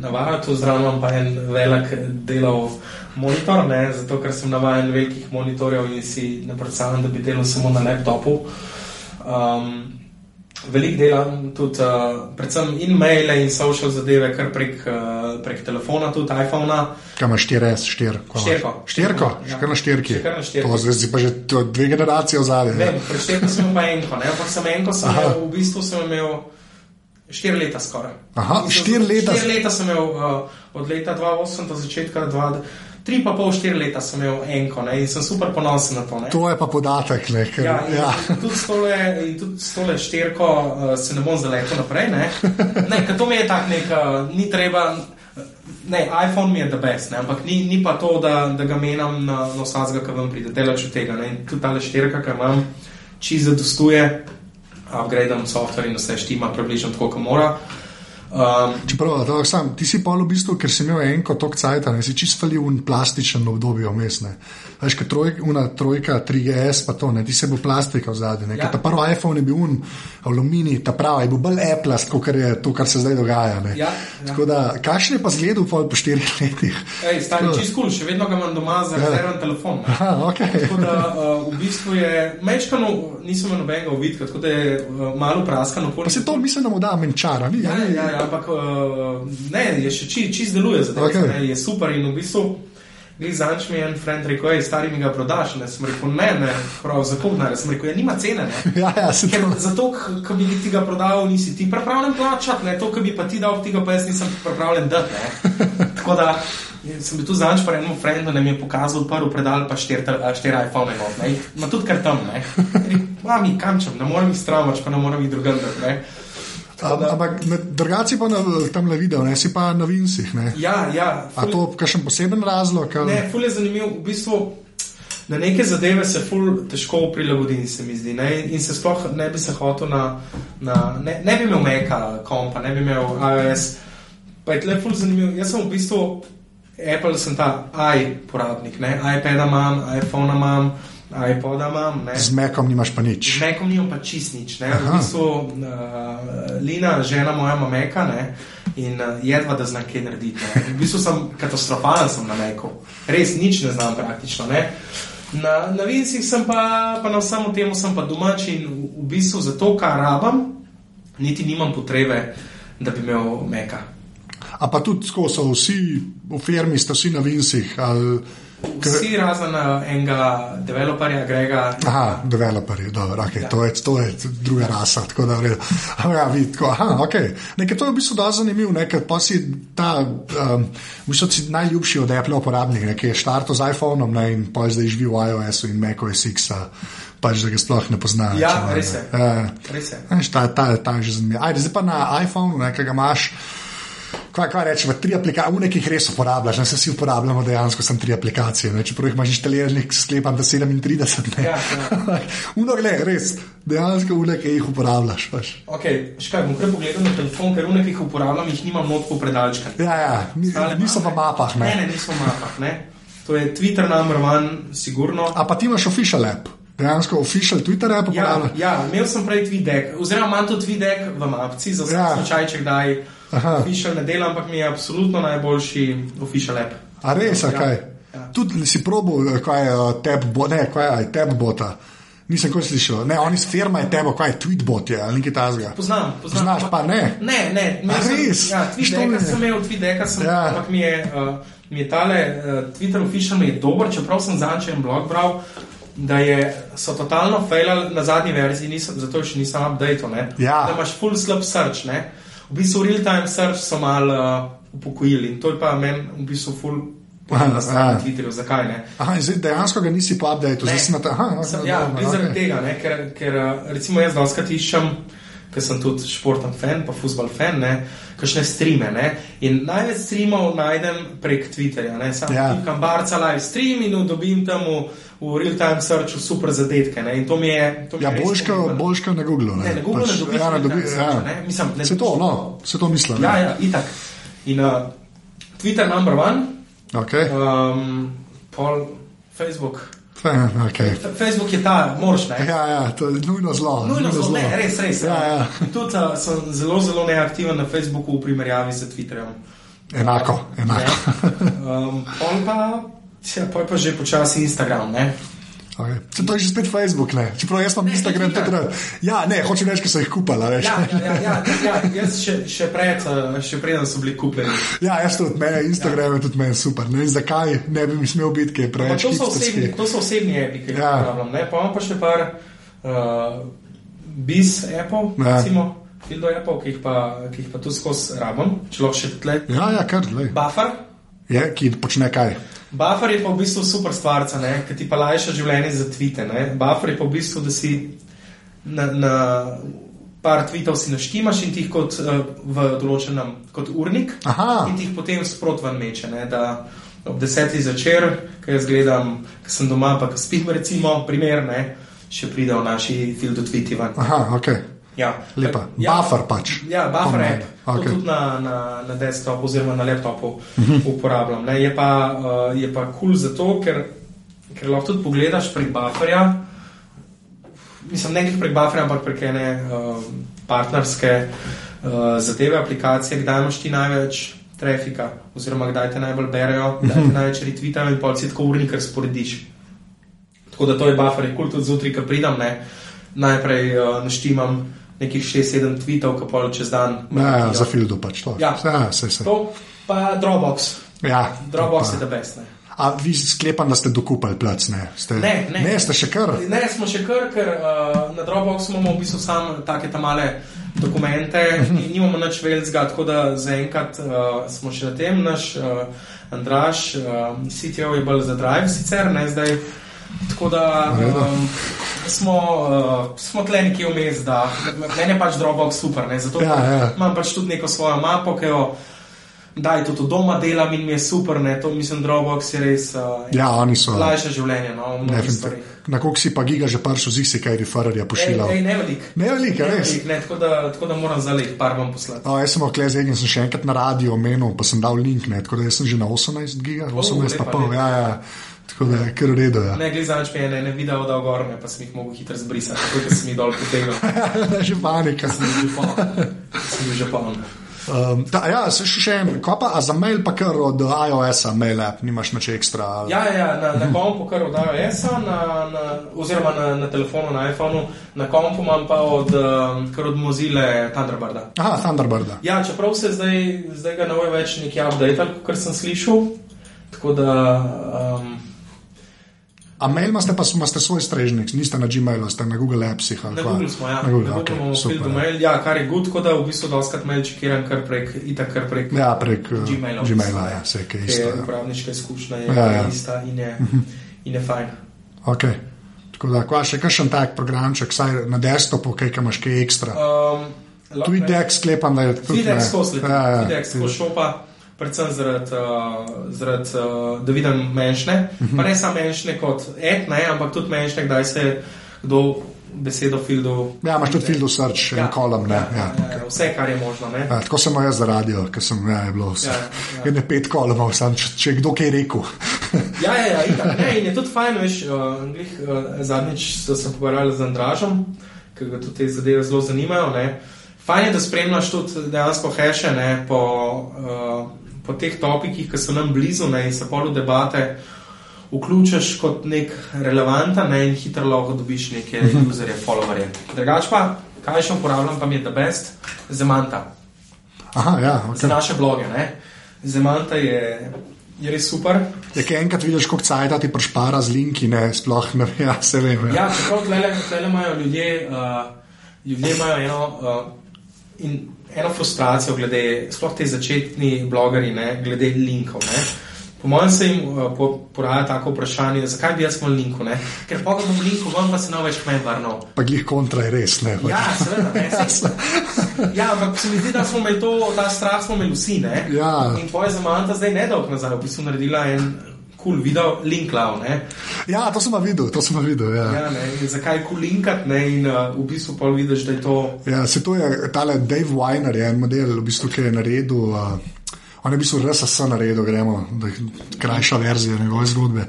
na Vajotu zraven pa en velik delov monitor, ne, zato ker sem navaden velikih monitorjev in si ne predstavljam, da bi delal samo na laptopu. Um, Veliko delam tudi, uh, predvsem in maile in social zadeve, kar prek, uh, prek telefona, tudi iPhone. Kaj imaš 4S, 4? Štirko. Štirko, Ja. še kar na štirki. Še kar na štirki. To zdaj si pa že dve generacije v zadnje. Ne, preštel sem pa enko, ne, ampak sem enko, sem imel, v bistvu sem imel štiri leta skoraj. Aha, štiri leta? Štiri leta sem imel uh, od leta 2008 do začetka 2000. Tri pa pol, štiri leta sem imel enko ne, in sem super ponosen na to. Ne. To je pa podatek. Ne, ker, Ja, in, ja. in tudi s tole, in tudi s tole štirko uh, se ne bom zaletel naprej. Ne, ne ker to mi je tako nek, uh, ni treba. Ne, iPhone mi je the best, ne, ampak ni, ni pa to, da, da ga menjam na, na vsakega, ki vam pride, delač od tega. Ne, in tudi ta štirka, ki imam, čisto zadostuje, upgradam software in vse štima približno tako, kot mora. Um, Čeprav, da, sam, ti si pa v bistvu, ker si imel enko tok cajt, ne si čist falil v plastičen obdobje vmes. Veš, kot troj, una trojka, 3GS, pa to, ne, ti se bo plastika v zadnji. Ja. Ja. Ta prvi iPhone je bil un, aluminij, ta pravi, je bil bolj eplast, kot je to, kar se zdaj dogaja. ne. Ja, ja. Tako da, kakšen je pa zgled po štirih letih? ej, stari čist kul, še vedno ga imam doma za Ja. rezerven telefon. Ne. Aha, okay. Tako da uh, v bistvu je mečkano, nisem imel nobenega uvidka, tako da je uh, malo praskano. Pa se to mislim, da mu da menčara, ni? Ja, ja, ja, ampak uh, ne, je še čist, čist deluje za to, Okej. okay. je super in v bistvu. Zanč mi je en friend rekel, hej, stari mi ga prodaš. Ne, sem rekel, ne, ne, prav za koliko denarja. Sem rekel, ja, nima cene. Ne. Ja, ja, Ker to. zato, ki bi ti ga prodal, nisi ti pripravljen plačati, ne, to, ki bi pa ti dal, ti ga pa jaz nisem pripravljen dati. Ne. Tako da sem bil tu zanč pa enemu frendu, da mi je pokazal prvi predal, pa štiri štir iPhone, ne, ma tudi kar tam, ne. Mami, kamčem, ne morem jih stramač, pa ne morem jih drugam dati, ne. Ampak drugače pa na, tam le videl, ne si pa na Vincih. Ne? Ja, ja. A ful- to kakšen poseben razlog? Ali? Ne, ful je zanimiv. V bistvu na neke zadeve se ful težko prilagodim, se mi zdi. Ne? In se sploh ne bi se hotel na. na ne, ne bi imel Meka, kompa, ne bi imel iOS. Pa je tle ful zanimiv. Jaz sem v bistvu Apple, sem ta iPorabnik, ne? iPad imam, iPhone imam, iPod imam. Ne? Z Mekom nimaš pa nič. Z Mekom nimam pa čist nič. Ne? V bistvu uh, Lina, žena moja, ima Meka ne? in uh, jedva, da znam kaj narediti. Ne? V bistvu sem katastrofalen sem na Meku, res nič ne znam praktično. Ne? Na, na Vincih sem pa, pa na vsem tem sem pa domač in v, v bistvu za to, kar rabam, niti nimam potrebe, da bi imel Meka. A pa tudi tako so vsi v firmi, ste vsi na Vincih. Ali, Vsi razen uh, enega developerja, Grega. Aha, developerji, dobro, okay, Ja. ja. to, je, to je druga rasa. Tako da, v redu. Ampak ja, vidi, tako, aha, okay. Nekaj to je v bistvu dosti zanimivo, ne, ker pa si ta, um, v bistvu si najljubši od Apple uporabnik, ne, ki je štartol z iPhonom ne, in pa zdaj živi v iOS-u in macOS X, pač da ga sploh ne poznaš. Ja, ne. res je. Ja. Res je. Ta, ta, ta je že zanimiv. Ajde, zdaj pa na iPhonu, ne, ki ga imaš. Kaj, kaj rečemo, tri aplikacije, v nekih res uporabljaš, ne vsi uporabljamo dejansko, sem tri aplikacije. Ne, čeprav jih imaš inštaliranih, sklepam, da 37. Ne. Ja, ja. Uno, gled, res, dejansko v nekaj jih uporabljaš. Veš. Okay, škaj, bom kar pogledal na telefon, ker v nekih uporabljam, jih nimam notko predalčka. Ja, ja, ni, niso pa imam, mapah. Ne, Ne. ne, niso v mapah. Ne. To je Twitter number one, sigurno. A pa ti imaš official app, dejansko official Twitter app Ja, ja, imel sem prej TweetDeck, oziroma imam tudi TweetDeck v mapci, za vsak ja. slučaj, če kdaj Aha. official ne delam, ampak mi je absolutno najboljši official app. A res, Ja, kaj? ja. Tudi si probil, kaj je uh, tab, bo, ne, kaj je tab bota. Nisem kot slišal. Ne, oni s firma je tebo, kaj je tweetbot je ali nekaj tasga. Poznam, poznam. Poznaš pa ne? Ne, ne, sem- res? Ja, ne? sem imel, TweetDecka sem, Ja. ampak mi je, uh, mi je tale uh, Twitter official mi je dober, čeprav sem zanče en blog bral, da je, so totalno failali na zadnji verziji, nisem, zato še nisem updated, ne. Ja. Da imaš full slab search, ne. V bistvu real time search so mal uh, upokojili in to je pa meni v bistvu na Aha, strani ja. Twitterju. Zakaj ne? Aha, zdaj dejansko ga nisi po updateu, zdaj si na ta. Aha, Sem, ok, ja, dobro, okay. zaradi ok. tega, ne, ker, ker eh, recimo jaz doskrat iščem, ker sem tudi športen fan, pa futbol fan, ne, kakšne streame. Ne, in največ streamov najdem prek Twitterja. Ne, sam Ja. klikam barca live stream in dobim tam v, v real-time searchu super zadetke. Ne, in to mi je. To mi Ja, boljška, boljška na Google. Ne, na Google ne dobiš ja, ne real-time dobi, searcha, ja. ne, mislim, ne Se to, dobiš- no, se to mislim. Ja, ja, itak. In uh, Twitter number one, Okay. um, pol Facebook. Okay. Facebook je ta, moraš ne. Ja, ja, to je nujno zlo. Nujno zelo, ne, res, res. Ja, ja. Tudi uh, sem zelo, zelo neaktiven na Facebooku v primerjavi z Twitterjem. Enako, enako. Ne? Um, pa, ja, pol pa že počasi Instagram. Ne? Okay. Se to je že spet Facebook, ne? Čeprav jaz imam Instagram tudi rad. Ja, ne, hočem reči, ker so jih kupala, veš. Ja, ja, ja, ja, ja, jaz še, še pred, uh, še preden so bili kupljeni. Ja, jaz tudi, meni Instagram je tudi meni super. Ne zakaj ne bi smel biti, ker je preveč To so, osebni, to so osebni api, ki jih Ja. uporabljam. ne. Pa imam pa še par uh, biz appov, Ja. recimo, fildo appov, ki jih pa, ki jih pa tu skozi rabim, če lahko še tle. Ja, ja, kar, lej. Buffer. Je, ki počne kaj. Buffer je pa v bistvu super stvar, ki ti pa lajša življenje za tvite. Ne? Buffer je pa v bistvu, da si na, na par tweetov si naštimaš in ti jih kot uh, v določenem kot urnik Aha. in ti jih potem sprot ven meče. Ne? Da ob desetih zvečer, ko jaz gledam, ko sem doma, pa ko spim, recimo, primer, ne? še pridejo naši fildo tweeti ven. Aha, ok. Ja, Lepa. Ja, Buffer pač. Ja, buffer. Ok. Okay. Tudi na, na, na desktopu oziroma na laptopu uh -huh. uporabljam. Ne. Je pa uh, je pa kul cool zato, ker, ker lahko tudi pogledaš prek bufferja. Mislim, ne prek bufferja, ampak prek ene uh, partnerske uh, zadeve, aplikacije, kdaj imaš ti največ trafika, oziroma kdaj te najbolj berejo, kdaj te največ retvitajo in pol si tako urnik razporediš. Tako da to je buffer, je kul cool tudi zjutraj, ko pridem, ne, najprej uh, naštimam nekih 6-7 tweetov, ki pol čez dan. Ja, za fildo pač to. Ja. ja se, se. To pa Dropbox. Ja, Dropbox je pa. the best. Ne. A vi sklepam, da ste dokupali plac, ne? Ste, Ne, ne. ne, ste še kar. Ne, smo še kar, ker uh, na Dropboxu imamo v bistvu samo take ta male dokumente in nimamo nič velikega, tako da zaenkrat uh, smo še na tem. Naš uh, Andraš, uh, CTO je bolj za Drive sicer, ne zdaj. Tako da um, smo, uh, smo tle nekje vmes, da meni je pač Dropbox super, ne, zato Ja, ja. imam pač tudi neko svojo mapo, ki jo daj tudi od doma delam in mi je super, ne, to mislim, Dropbox je res uh, Ja, oni so. lajše življenje, no, v mnogih definitivno. stvareh. Na koliko si pa giga že paršo zig si kaj refererja Ej, pošiljal? ej, ne velik. Ne velika, Ne res. velik, ne, tako, da, tako da moram zdaj par vam poslati. O, jaz sem okle zdaj in sem še enkrat na radio omenil, pa sem dal link, ne, tako da sem že na 18 giga, 18 pa pol, ja, ja. Tako da je kar v redu. Ja. Ne, glede za nič mi je ne, ne video dal gor, ne, pa sem jih mogel hitro zbrisati, tako da sem jih dol potegnil. že panika. Sem že poln. Sem že poln. Um, ta, ja, se še, še en, ko pa, za mail pa kar od iOS-a, mail app, nimaš nič ekstra. ali- Ja, ja, ja, na, na kompu kar od iOS-a, na, na, oziroma na, na telefonu, na iPhonu, na kompu imam pa od, um, kar od Mozile Thunderbirda. Aha, Thunderbirda. Ja, čeprav se zdaj, zdaj ga ne bo več neki update, kot sem slišal. Tako da, um, A mail imate pa imate svoj strežnik, niste na Gmailu, ste na Google Appsih. ali na kva? Google smo, ja. Na Google, na Google okay, imamo super. mail, ja, kar je good, tako da v bistvu doskrat mail čekiram kar prek, itak kar prek Ja, prek uh, Gmaila. Gmaila, ja, vse je Ker isto. je Ja. uporabniška izkušnja je Ja, ja, ja. ja. ista in je, in je fajn. Okay. Tako da, kva še kakšen tak programček, saj na desktopu, kaj kaj imaš, kaj ekstra. Um, Tudi Dex sklepam, da je tudi. Skozi leti, Ja, ja. Videx skozi šopa, predvsem zaradi, uh, zaradi uh, da vidim menšne. Mhm. Pa ne samo menšne kot et, ne, ampak tudi menšne, kdaj se kdo besedo fildu. Ja, imaš tudi field search, ja, en kolom, ne. Ja, Ja, ja, ja, vse, kar je možno. Ne. Ja, tako sem jaz za radio, ker sem ja, je bilo vse. Ja, Ja, ja. ja. Pet kolomov, sam, če, če je kdo kaj rekel. Ja, ja, ja itak, ne, in je tudi fajn, veš, uh, glih, uh, zadnjič se sem pogovarjal z Andražom, ker ga tudi te zadeve zelo zanimajo. Ne. Fajn je, da spremljaš tudi dejansko heše ne, po, uh, po teh topikih, ki so nam blizu ne, in se pol v debate vključiš kot nek relevanten ne, in hitro lahko dobiš neke userje, followerje. Drugač pa, kaj še uporabljam, pa mi je the best, Zemanta Aha, ja, za okay. naše bloge. Ne. Zemanta je, je res super. Je kaj enkrat vidiš, koliko cajt ti prešpara z linki, ne, sploh ne vem, ja, se vem. Ja. Ja, čeprav tlele, tlele imajo ljudje, uh, ljudje imajo eno, uh, in, eno frustracijo glede, sploh te začetni blogeri, ne, glede linkov. Ne. Po mojem se jim uh, po, poraja tako vprašanje, zakaj bi jaz imel linku, ne? ker pa ga bom linku, vam pa se ne več kmen vrnil. Pa jih kontra je res, ne? Ja, seveda, ne, sej, ja, ampak se mi zdi, da smo imeli to, ta strah smo imeli vsi, ne? Ja. In tvoja zamanta zdaj nedolg nazaj, v bistvu naredila en cool video, link lav, ne? Ja, to sem videl, to sem videl, ja. Ja, ne, zakaj kul cool linkat, ne, in uh, v bistvu pa vidiš, da je to... Ja, se to je, tale Dave Weiner je en model, v bistvu, ki je naredil... Uh, On je bil res vse naredil, gremo, da je krajša verzija njegove zgodbe.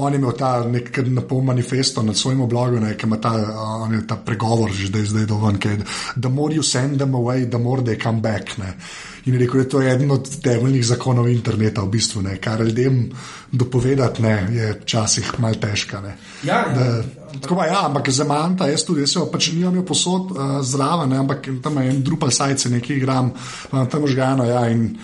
On je imel ta nek napol manifesto na svojem blogu, ki ima ta, ta pregovor, že zdaj, zdaj dovolj, da the more you send them away, the more they come back. Ne. In je rekel, da je to eden od temeljnih zakonov interneta, v bistvu, ne. kar ljudem dopovedati ne, je včasih mal težko. Ja, ja. Tako pa ja, ampak za manta, jaz tudi, jaz pač nimam jo posod uh, zraven, ampak tam je en drupal sajce, nekaj igram, tam žgano, ja, in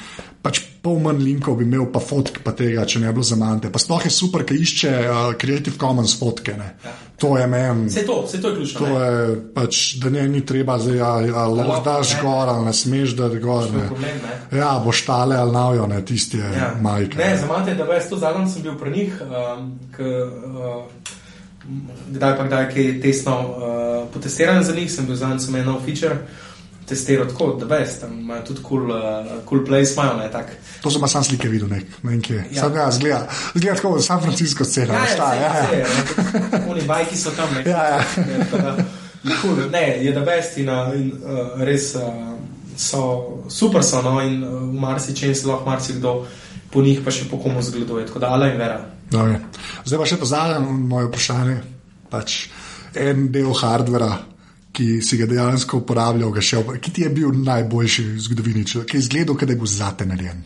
pač pol manj linkov bi imel, pa fotke pa tega, če ne bi bilo za mante. Pa sploh je super, ki išče uh, Creative Commons fotke. Ja. To je meni. Vse to, vse to je ključno. To ne? je pač, da ne ni treba, da ja, ja, lahko daš gor ali ne smeš, da je gor. Ne. Problem, ne? Ja, boš tale ali navijo, ne tisti je ja. majke. Ne, za mante, da veš, to zadnjem sem bil pri njih. Um, k, uh, Kdaj pa kdaj je tesno uh, potestiran za njih, sem bil zadnji, sem imel nov feature testiral tako, da veš, tam imajo tudi kul cool, uh, cool place, imajo ne tak. To sem pa sam slike videl, nek, ne vem kje. Ja. Sam ja, zgleda, zgleda tako, San Francisco scena, ja, šta, ja, ja. ja. Oni bajki so tam, ne. Ja, ja. Je, cool. ne, je da veš in, in uh, res uh, so super so, no, in uh, v marsičem se lahko marsikdo po njih pa še po komu zgleduje, tako da ala in vera. Okay. Zdaj pa še zadnje moje vprašanje, pač en del hardvera, ki si ga dejansko uporabljal, ga še, ki ti je bil najboljši zgodovini, ki je izgledal, da je bil zate narejen.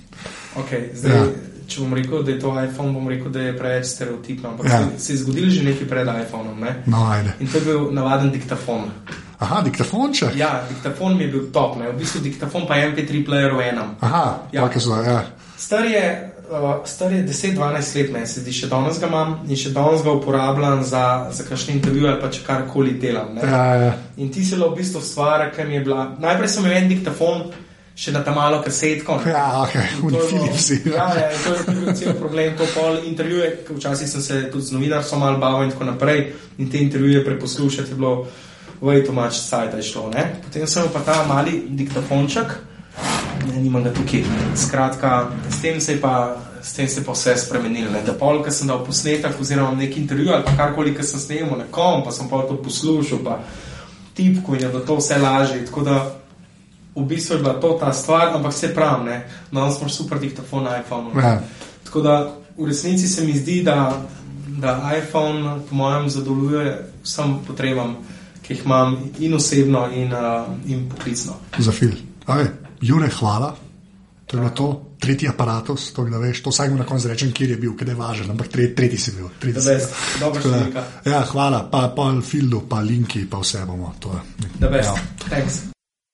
Okay, zdaj, ja. Če bom rekel, da je to iPhone, bom rekel, da je preveč stereotipno. Ampak ja. se je zgodilo že nekaj pred iPhonom. Ne? No, ajde. In to je bil navaden diktafon. Aha, diktafon če? Ja, diktafon mi je bil top, ne? v bistvu diktafon pa je MP3 player v enem. Aha, ja. so, ja. Star je uh, star je 10-12 let, meni se zdi, še danes ga imam in še danes ga uporabljam za, za kakšne intervjuje ali pa če karkoli delam. Ja, ja. In ti se lo v bistvu stvar, ki mi je bila. Najprej sem imel en diktafon. Še na ta malo kasetko. Ja, ok, unifilipsi. Ja, ja, to je bil cel problem, to pol intervjuje, včasih sem se tudi z novinarstvom malo bavil in tako naprej. In te intervjuje preposlušati je bilo, way too much sajt je šlo. Ne? Potem sem pa ta mali diktafonček, ne, nimam ga tukaj. Skratka, s tem se je pa, s tem se je pa vse spremenilo. Ne. Da pol, ki sem dal posnetek oziroma nek intervju ali karkoli, ki sem snemal nekom, pa sem pa to poslušal, pa tipko in je bilo to vse lažje. Tako da v bistvu je bila to ta stvar, ampak vse prav, ne. Danes smo super diktafon na iPhonu. Ja. Tako da v resnici se mi zdi, da, da iPhone po mojem zadovoljuje vsem potrebam, ki jih imam in osebno in, uh, in poklicno. Za film. Jure, hvala. To je bilo to, tretji aparat, to, da veš, to vsak na koncu rečem, kjer je bil, kaj je važno, ampak tre, tretji si bil. Dobro, da, ja, hvala, pa pa Fildu, pa linki, pa vse bomo. To, ja.